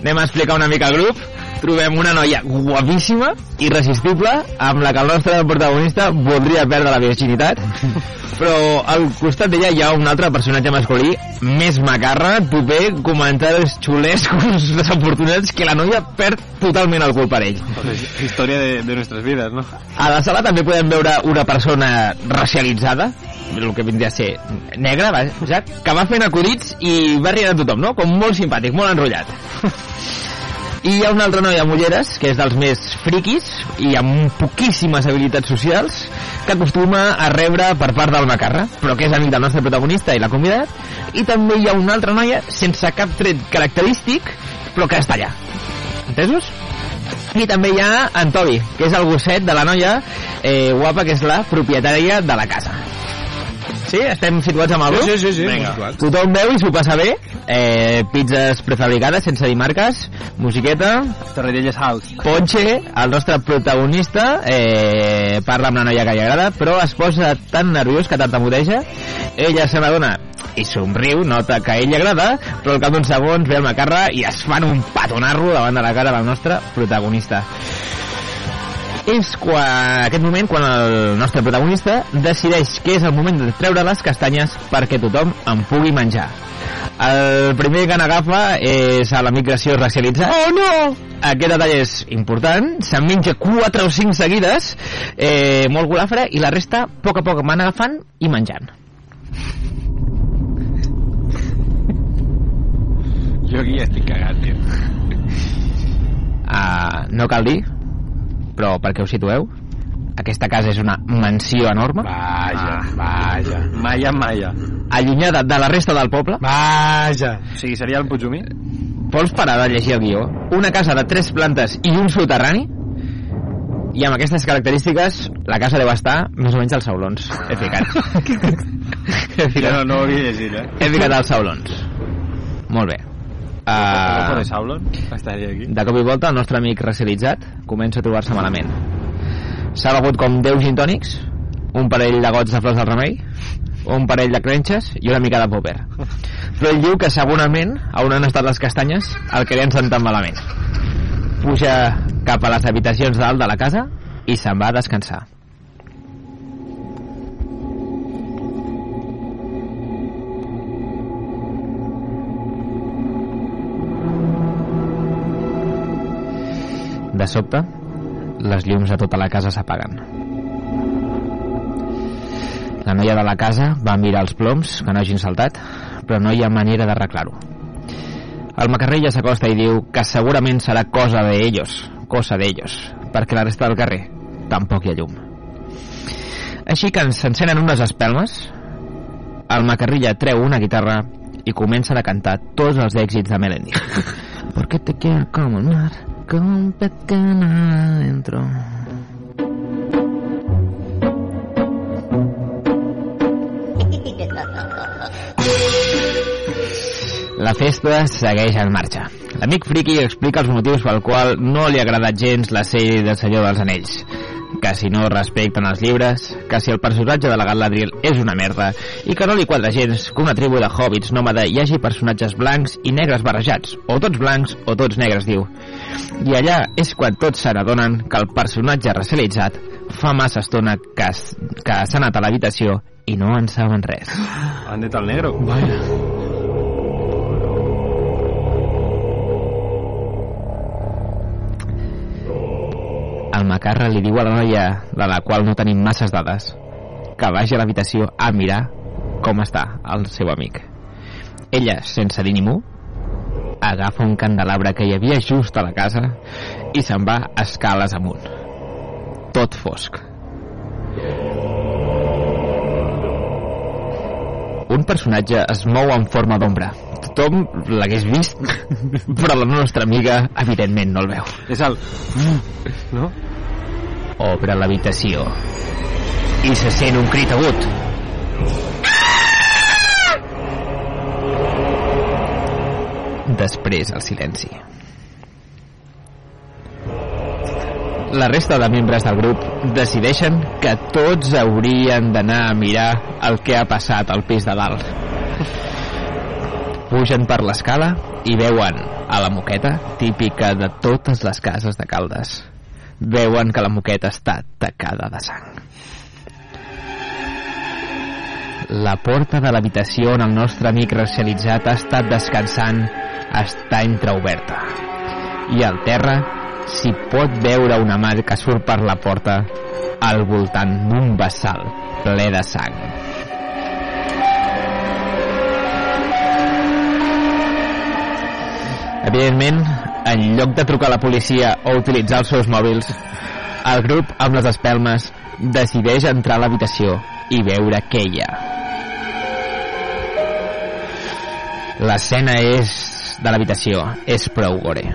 Anem a explicar una mica el grup. Trobem una noia guapíssima, irresistible, amb la que el nostre protagonista voldria perdre la virginitat, però al costat d'ella hi ha un altre personatge masculí més macarra, proper, comentaris xulescos (laughs) desafortunats que la noia perd totalment el cul per ell. Història de, de nuestras vidas, ¿no? A la sala també podem veure una persona racialitzada, el que vindria a ser negra, va, que va fent acudits i va rient a tothom, no? Com molt simpàtic, molt enrotllat. (laughs) I hi ha una altra noia amb ulleres, que és dels més friquis i amb poquíssimes habilitats socials, que acostuma a rebre per part del Macarra, però que és amic del nostre protagonista i l'ha convidat. I també hi ha una altra noia sense cap tret característic, però que està allà. Entesos? I també hi ha en Toby, que és el gosset de la noia eh, guapa, que és la propietària de la casa. Sí? Estem situats amb el grup? sí, sí, sí. Vinga. molt Tothom veu i s'ho passa bé. Eh, pizzas prefabricades, sense dir marques, musiqueta, Torrelles House. Ponche, el nostre protagonista, eh, parla amb una noia que li agrada, però es posa tan nerviós que tartamudeja. Ella se n'adona i somriu, nota que a ell li agrada, però al cap d'uns segons ve el macarra i es fan un petonarro davant de la cara del nostre protagonista és quan, aquest moment quan el nostre protagonista decideix que és el moment de treure les castanyes perquè tothom en pugui menjar. El primer que n'agafa és a la migració racialitzat. Oh, no! Aquest detall és important. Se'n menja 4 o 5 seguides, eh, molt golafre, i la resta, a poc a poc, van agafant i menjant. Jo aquí ja estic cagat, tio. Uh, no cal dir però perquè us situeu, aquesta casa és una mansió enorme, Vaja, vaja. Maia, Maia. allunyada de la resta del poble. Vaja. O sigui, seria el Puigdemí? Vols parar de llegir el guió? Una casa de tres plantes i un soterrani? I amb aquestes característiques, la casa deu estar més o menys als saulons. He ficat. (laughs) he, Jo ficat no, no ho havia llegit, eh? he ficat als saulons. Molt bé. Uh... De Saulon? Estaria aquí. de cop i volta, el nostre amic racialitzat comença a trobar-se malament. S'ha begut com 10 gin tònics, un parell de gots de flors del remei, un parell de crenxes i una mica de popper. Però ell diu que segurament, on han estat les castanyes, el que li han sentat malament. Puja cap a les habitacions dalt de la casa i se'n va a descansar. De sobte, les llums de tota la casa s'apaguen. La noia de la casa va mirar els ploms que no hagin saltat, però no hi ha manera d'arreglar-ho. El macarrella s'acosta i diu que segurament serà cosa de ellos, cosa d'ells, perquè la resta del carrer tampoc hi ha llum. Així que s'encenen unes espelmes, el macarrilla treu una guitarra i comença a cantar tots els èxits de Melendi. (laughs) Porque te quiero como el mar, que nada adentro. La festa segueix en marxa. L'amic friki explica els motius pel qual no li ha agradat gens la sèrie del Senyor dels Anells. Que si no respecten els llibres, que si el personatge de la Galadriel és una merda i que no li quadra gens que una tribu de hobbits nòmada hi hagi personatges blancs i negres barrejats, o tots blancs o tots negres, diu. I allà és quan tots se n'adonen que el personatge racialitzat fa massa estona que, que s'ha anat a l'habitació i no en saben res. Han dit el negro. Vaja. El macarra li diu a la noia, de la qual no tenim masses dades, que vagi a l'habitació a mirar com està el seu amic. Ella, sense dir ni mu, agafa un candelabre que hi havia just a la casa i se'n va escales amunt. Tot fosc. Un personatge es mou en forma d'ombra. Tothom l'hagués vist, (laughs) però la nostra amiga, evidentment, no el veu. És el... No? Obre l'habitació i se sent un crit agut. Després el silenci. La resta de membres del grup decideixen que tots haurien d'anar a mirar el que ha passat al pis de dalt. Pugen per l'escala i veuen a la moqueta típica de totes les cases de Caldes veuen que la moqueta està tacada de sang. La porta de l'habitació on el nostre amic racialitzat ha estat descansant està entreoberta. I al terra s'hi pot veure una mà que surt per la porta al voltant d'un vessal ple de sang. Evidentment, en lloc de trucar a la policia o utilitzar els seus mòbils, el grup amb les espelmes decideix entrar a l'habitació i veure què hi ha. L'escena és de l'habitació és prou gore.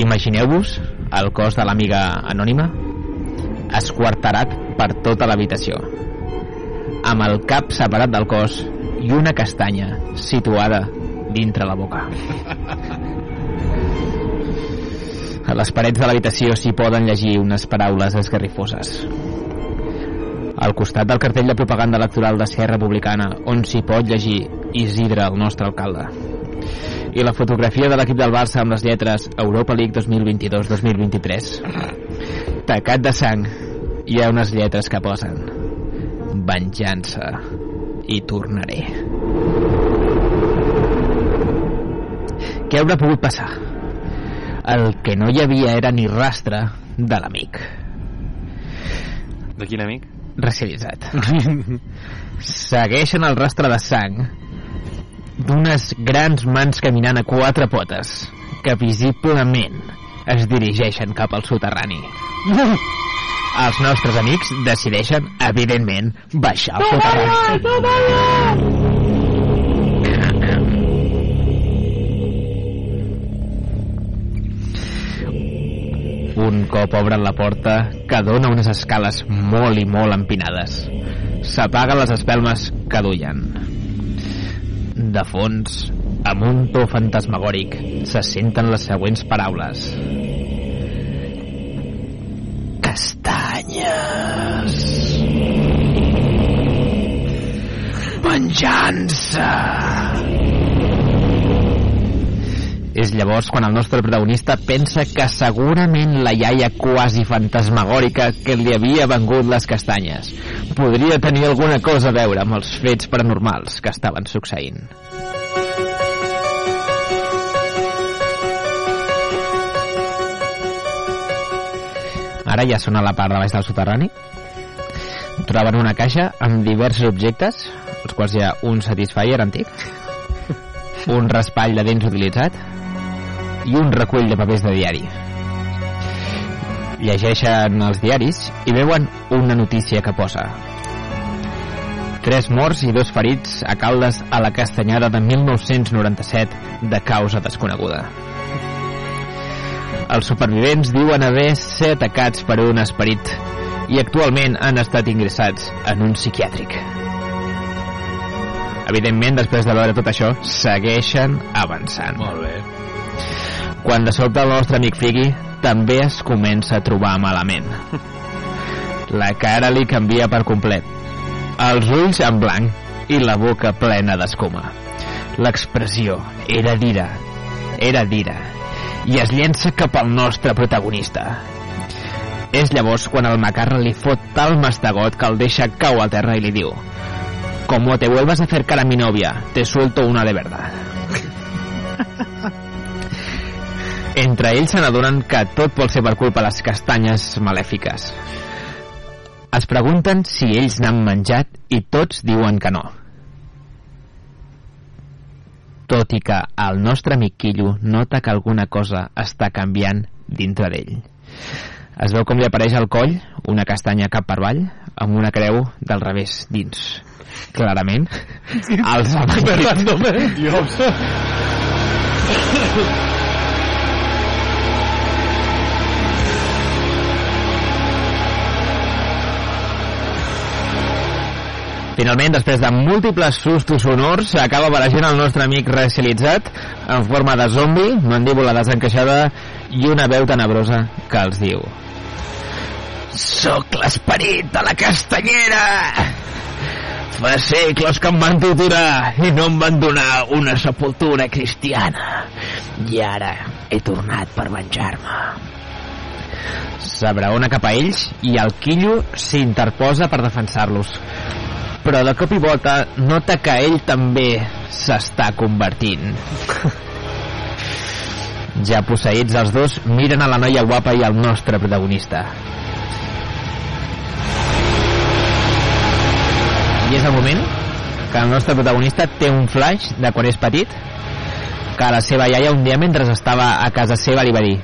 Imagineu-vos el cos de l'amiga anònima esquarterat per tota l'habitació amb el cap separat del cos i una castanya situada dintre la boca. A les parets de l'habitació s'hi poden llegir unes paraules esgarrifoses. Al costat del cartell de propaganda electoral d'Esquerra Republicana, on s'hi pot llegir Isidre, el nostre alcalde. I la fotografia de l'equip del Barça amb les lletres Europa League 2022-2023. Tacat de sang, hi ha unes lletres que posen Venjança i tornaré. Què haurà pogut passar? El que no hi havia era ni rastre de l'amic De quin amic? racialitzat. Segueixen el rastre de sang d'unes grans mans caminant a quatre potes que visiblement es dirigeixen cap al soterrani. Els nostres amics decideixen, evidentment, baixar al soterrani. Un cop obren la porta, que dona unes escales molt i molt empinades. S'apaguen les espelmes que duien. De fons, amb un to fantasmagòric, se senten les següents paraules. Castanyes. Venjança. És llavors quan el nostre protagonista pensa que segurament la iaia quasi fantasmagòrica que li havia vengut les castanyes podria tenir alguna cosa a veure amb els fets paranormals que estaven succeint. Ara ja són a la part de baix del soterrani. Troben una caixa amb diversos objectes, els quals hi ha un Satisfyer antic, un raspall de dents utilitzat i un recull de papers de diari. Llegeixen els diaris i veuen una notícia que posa Tres morts i dos ferits a Caldes a la Castanyada de 1997 de causa desconeguda. Els supervivents diuen haver ser atacats per un esperit i actualment han estat ingressats en un psiquiàtric. Evidentment, després de veure tot això, segueixen avançant. Molt bé. Quan de sobte el nostre amic Frigui també es comença a trobar malament. La cara li canvia per complet. Els ulls en blanc i la boca plena d'escuma. L'expressió era d'ira, era d'ira, i es llença cap al nostre protagonista. És llavors quan el macarra li fot tal mastegot que el deixa cau a terra i li diu Como te vuelvas a acercar a mi novia, te suelto una de verdad. (laughs) Entre ells se n'adonen que tot pot ser per culpa de les castanyes malèfiques. Es pregunten si ells n'han menjat i tots diuen que no. Tot i que el nostre amic Quillo nota que alguna cosa està canviant dintre d'ell. Es veu com li apareix al coll una castanya cap per avall amb una creu del revés dins. Clarament, els ha menjat. Dios. (laughs) Finalment, després de múltiples sustos sonors, s'acaba barajant el nostre amic racialitzat en forma de zombi, mandíbula desencaixada i una veu tenebrosa que els diu Soc l'esperit de la castanyera! Fa segles que em van torturar i no em van donar una sepultura cristiana. I ara he tornat per venjar-me. S'abraona cap a ells i el quillo s'interposa per defensar-los. Però de cop i volta nota que ell també s'està convertint. (laughs) Ja posseïts els dos, miren a la noia guapa i al nostre protagonista. I és el moment que el nostre protagonista té un flash de quan és petit que la seva iaia un dia mentre estava a casa seva li va dir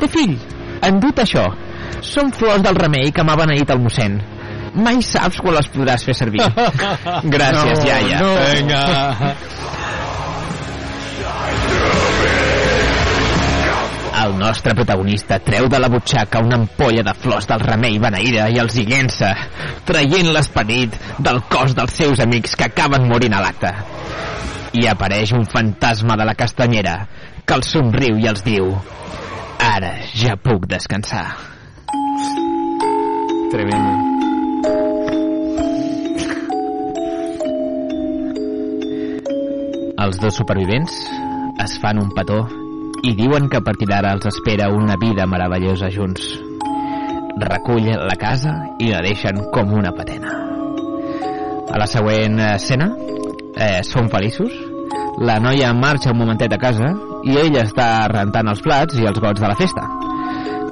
Té fill, endut això. Són flors del remei que m'ha beneït el mossèn. Mai saps quan les podràs fer servir. (laughs) Gràcies, No, iaia. no. Vinga. El nostre protagonista treu de la butxaca una ampolla de flors del remei beneïda i els hi llença, traient l'esperit del cos dels seus amics que acaben morint a l'acte. I apareix un fantasma de la castanyera que els somriu i els diu Ara ja puc descansar. Tremendo. Els dos supervivents es fan un petó i diuen que a partir d'ara els espera una vida meravellosa junts. Recull la casa i la deixen com una patena. A la següent escena, eh, són feliços, la noia marxa un momentet a casa i ell està rentant els plats i els gots de la festa.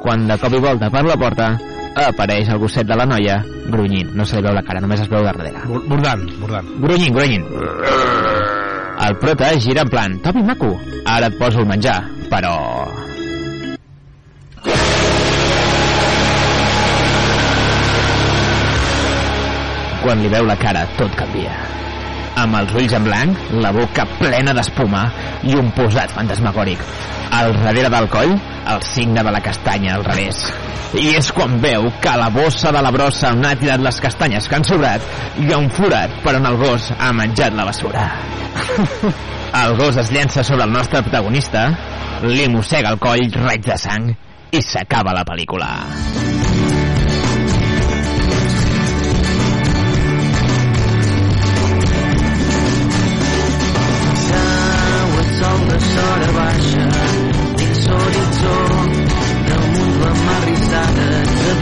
Quan de cop i volta per la porta apareix el gosset de la noia grunyint. No se li veu la cara, només es veu darrere. Bordant, bordant. Grunyint, grunyint. El prota gira en plan, Tobi, maco, ara et poso el menjar, però... Quan li veu la cara, tot canvia. Amb els ulls en blanc, la boca plena d'espuma i un posat fantasmagòric. Al darrere del coll, el signe de la castanya al revés. I és quan veu que la bossa de la brossa on ha tirat les castanyes que han sobrat hi ha un forat per on el gos ha menjat la bessura. (laughs) El gos es llença sobre el nostre protagonista, li mossega el coll raig de sang i s'acaba la pel·lícula. Sol de baixa dins l'horitzó damunt la mar de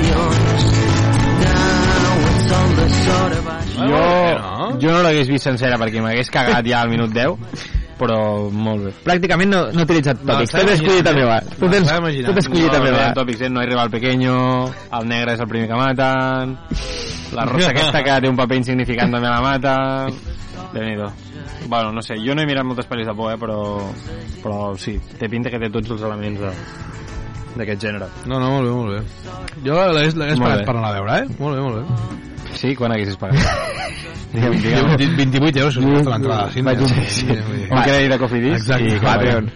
Jo, no? jo no l'hagués vist sencera perquè m'hagués cagat ja al minut 10, però molt bé. Pràcticament no, no he utilitzat tòpics. estava Tot escollit també va. imaginant. Tot, Me és, l'estava imaginant. tot escollit no, també no va. hi ha tòpics, eh? no arriba el pequeño, el negre és el primer que maten, la rossa (laughs) aquesta que té un paper insignificant també la mata... déu nhi Bueno, no sé, jo no he mirat moltes pel·lis de por, eh, però, però sí, té pinta que té tots els elements de d'aquest gènere. No, no, molt bé, molt bé. Jo l'hagués pagat bé. per anar a veure, eh? Molt bé, molt bé. Sí? Quan haguessis pagat? (laughs) digue'm, digue'm. 28 euros, que costa l'entrada al cine. Sí, sí, vull dir. un crèdit de Coffee Disc Exacte. i Patreon.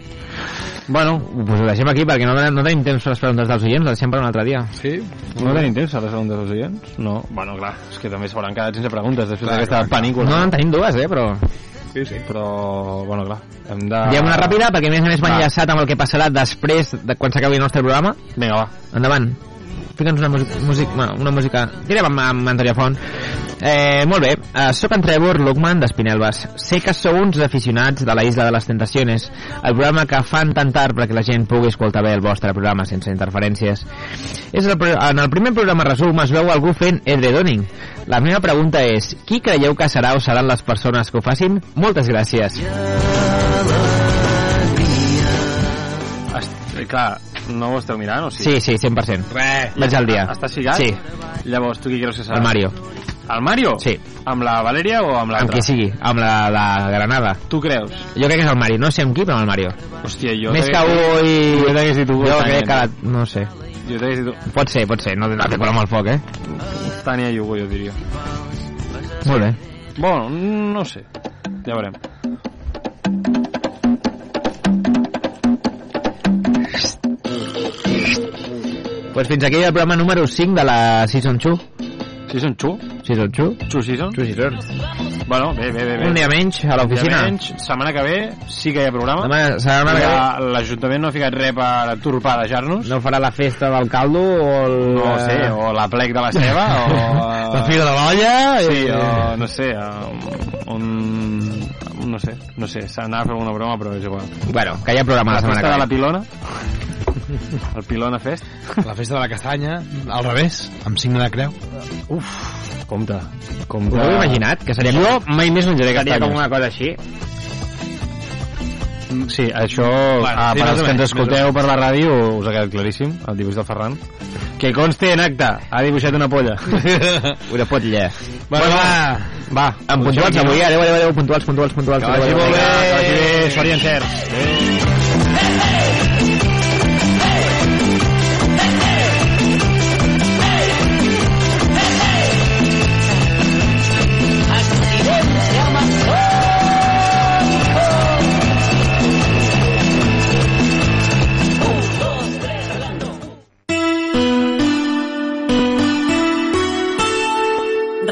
Bueno, pues ho deixem aquí perquè no, no tenim temps per les preguntes dels oients, les deixem per un altre dia. Sí? No tenim temps a les preguntes dels oients? No. Bueno, clar, és que també s'hauran quedat sense preguntes després d'aquesta panícula. No, en tenim dues, eh, però... Sí, sí. Però, bueno, clar, hem de... Diem una ràpida perquè a més a més va enllaçat amb el que passarà després de quan s'acabi el nostre programa. Vinga, va. Endavant. Fica'ns una música, una música... Direm amb, amb Antònia Font. Eh, molt bé, uh, soc en Trevor Lukman d'Espinelves. Sé que sou uns aficionats de la Isla de les Tentaciones, el programa que fan tan tard perquè la gent pugui escoltar bé el vostre programa sense interferències. És el, en el primer programa resum es veu algú fent edredoning. La meva pregunta és, qui creieu que serà o seran les persones que ho facin? Moltes gràcies. Est clar, no ho esteu mirant o sí? Sí, sí, 100%. Res. Vaig al dia. Està sigat? Sí, Llavors, tu qui creus que serà? el Mario. El Mario? Sí. Amb la Valeria o amb l'altre? Amb qui sigui, amb la, la Granada. Tu creus? Jo crec que és el Mario, no sé amb qui, però amb el Mario. Hòstia, jo... Més que t'hagués dit- Hugo i... Jo t'hagués dit Hugo Jo crec que... La... No sé. Jo t'hagués dit Pot ser, pot ser. No, té color amb el foc, eh? Tània i Hugo, jo diria. Molt bé. Bueno, no sé. Ja veurem. Pues fins aquí el programa número 5 de la Season 2. Season 2? Season 2? Two season? Two season. Bueno, bé, bé, bé. bé. Un dia menys a l'oficina. Menys, setmana que ve sí que hi ha programa. Demà, setmana que ve L'Ajuntament no ha ficat res per turpadejar-nos. no farà la festa del caldo o el... No sé, o la plec de la ceba, o... (laughs) La fi de la olla... Sí, i- o no sé, um, un... No sé, no sé, s'anava a fer alguna broma, però és igual. Bueno, que hi ha programa la, La setmana festa de la que ve. pilona, el pilona fest, La festa de la castanya, al revés, amb signe de creu. compte, Us compte. ho heu imaginat? Que seria Jo mai més menjaré seria com castanyes. una cosa així? Sí, això, Bueno, ah, sí, per als o que ens escolteu per la ràdio, us ha quedat claríssim, el dibuix del Ferran. Que conste en acte, ha dibuixat una polla. (laughs) Una potlla. bueno, va, va. Amb puntuals avui, adeu, adeu, adeu, puntuals, puntuals, puntuals. Que vagi molt bé, que vagi bé, sort i encerts.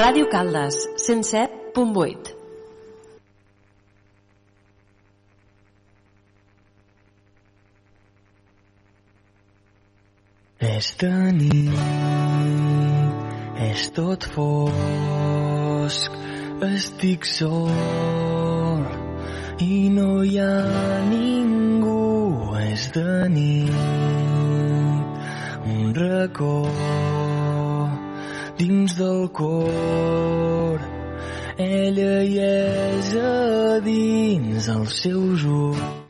Ràdio Caldes, 107.8. És de nit, és tot fosc, estic sol i no hi ha ningú. És de nit, un racó dins del cor. Ella hi és a dins els seus ulls.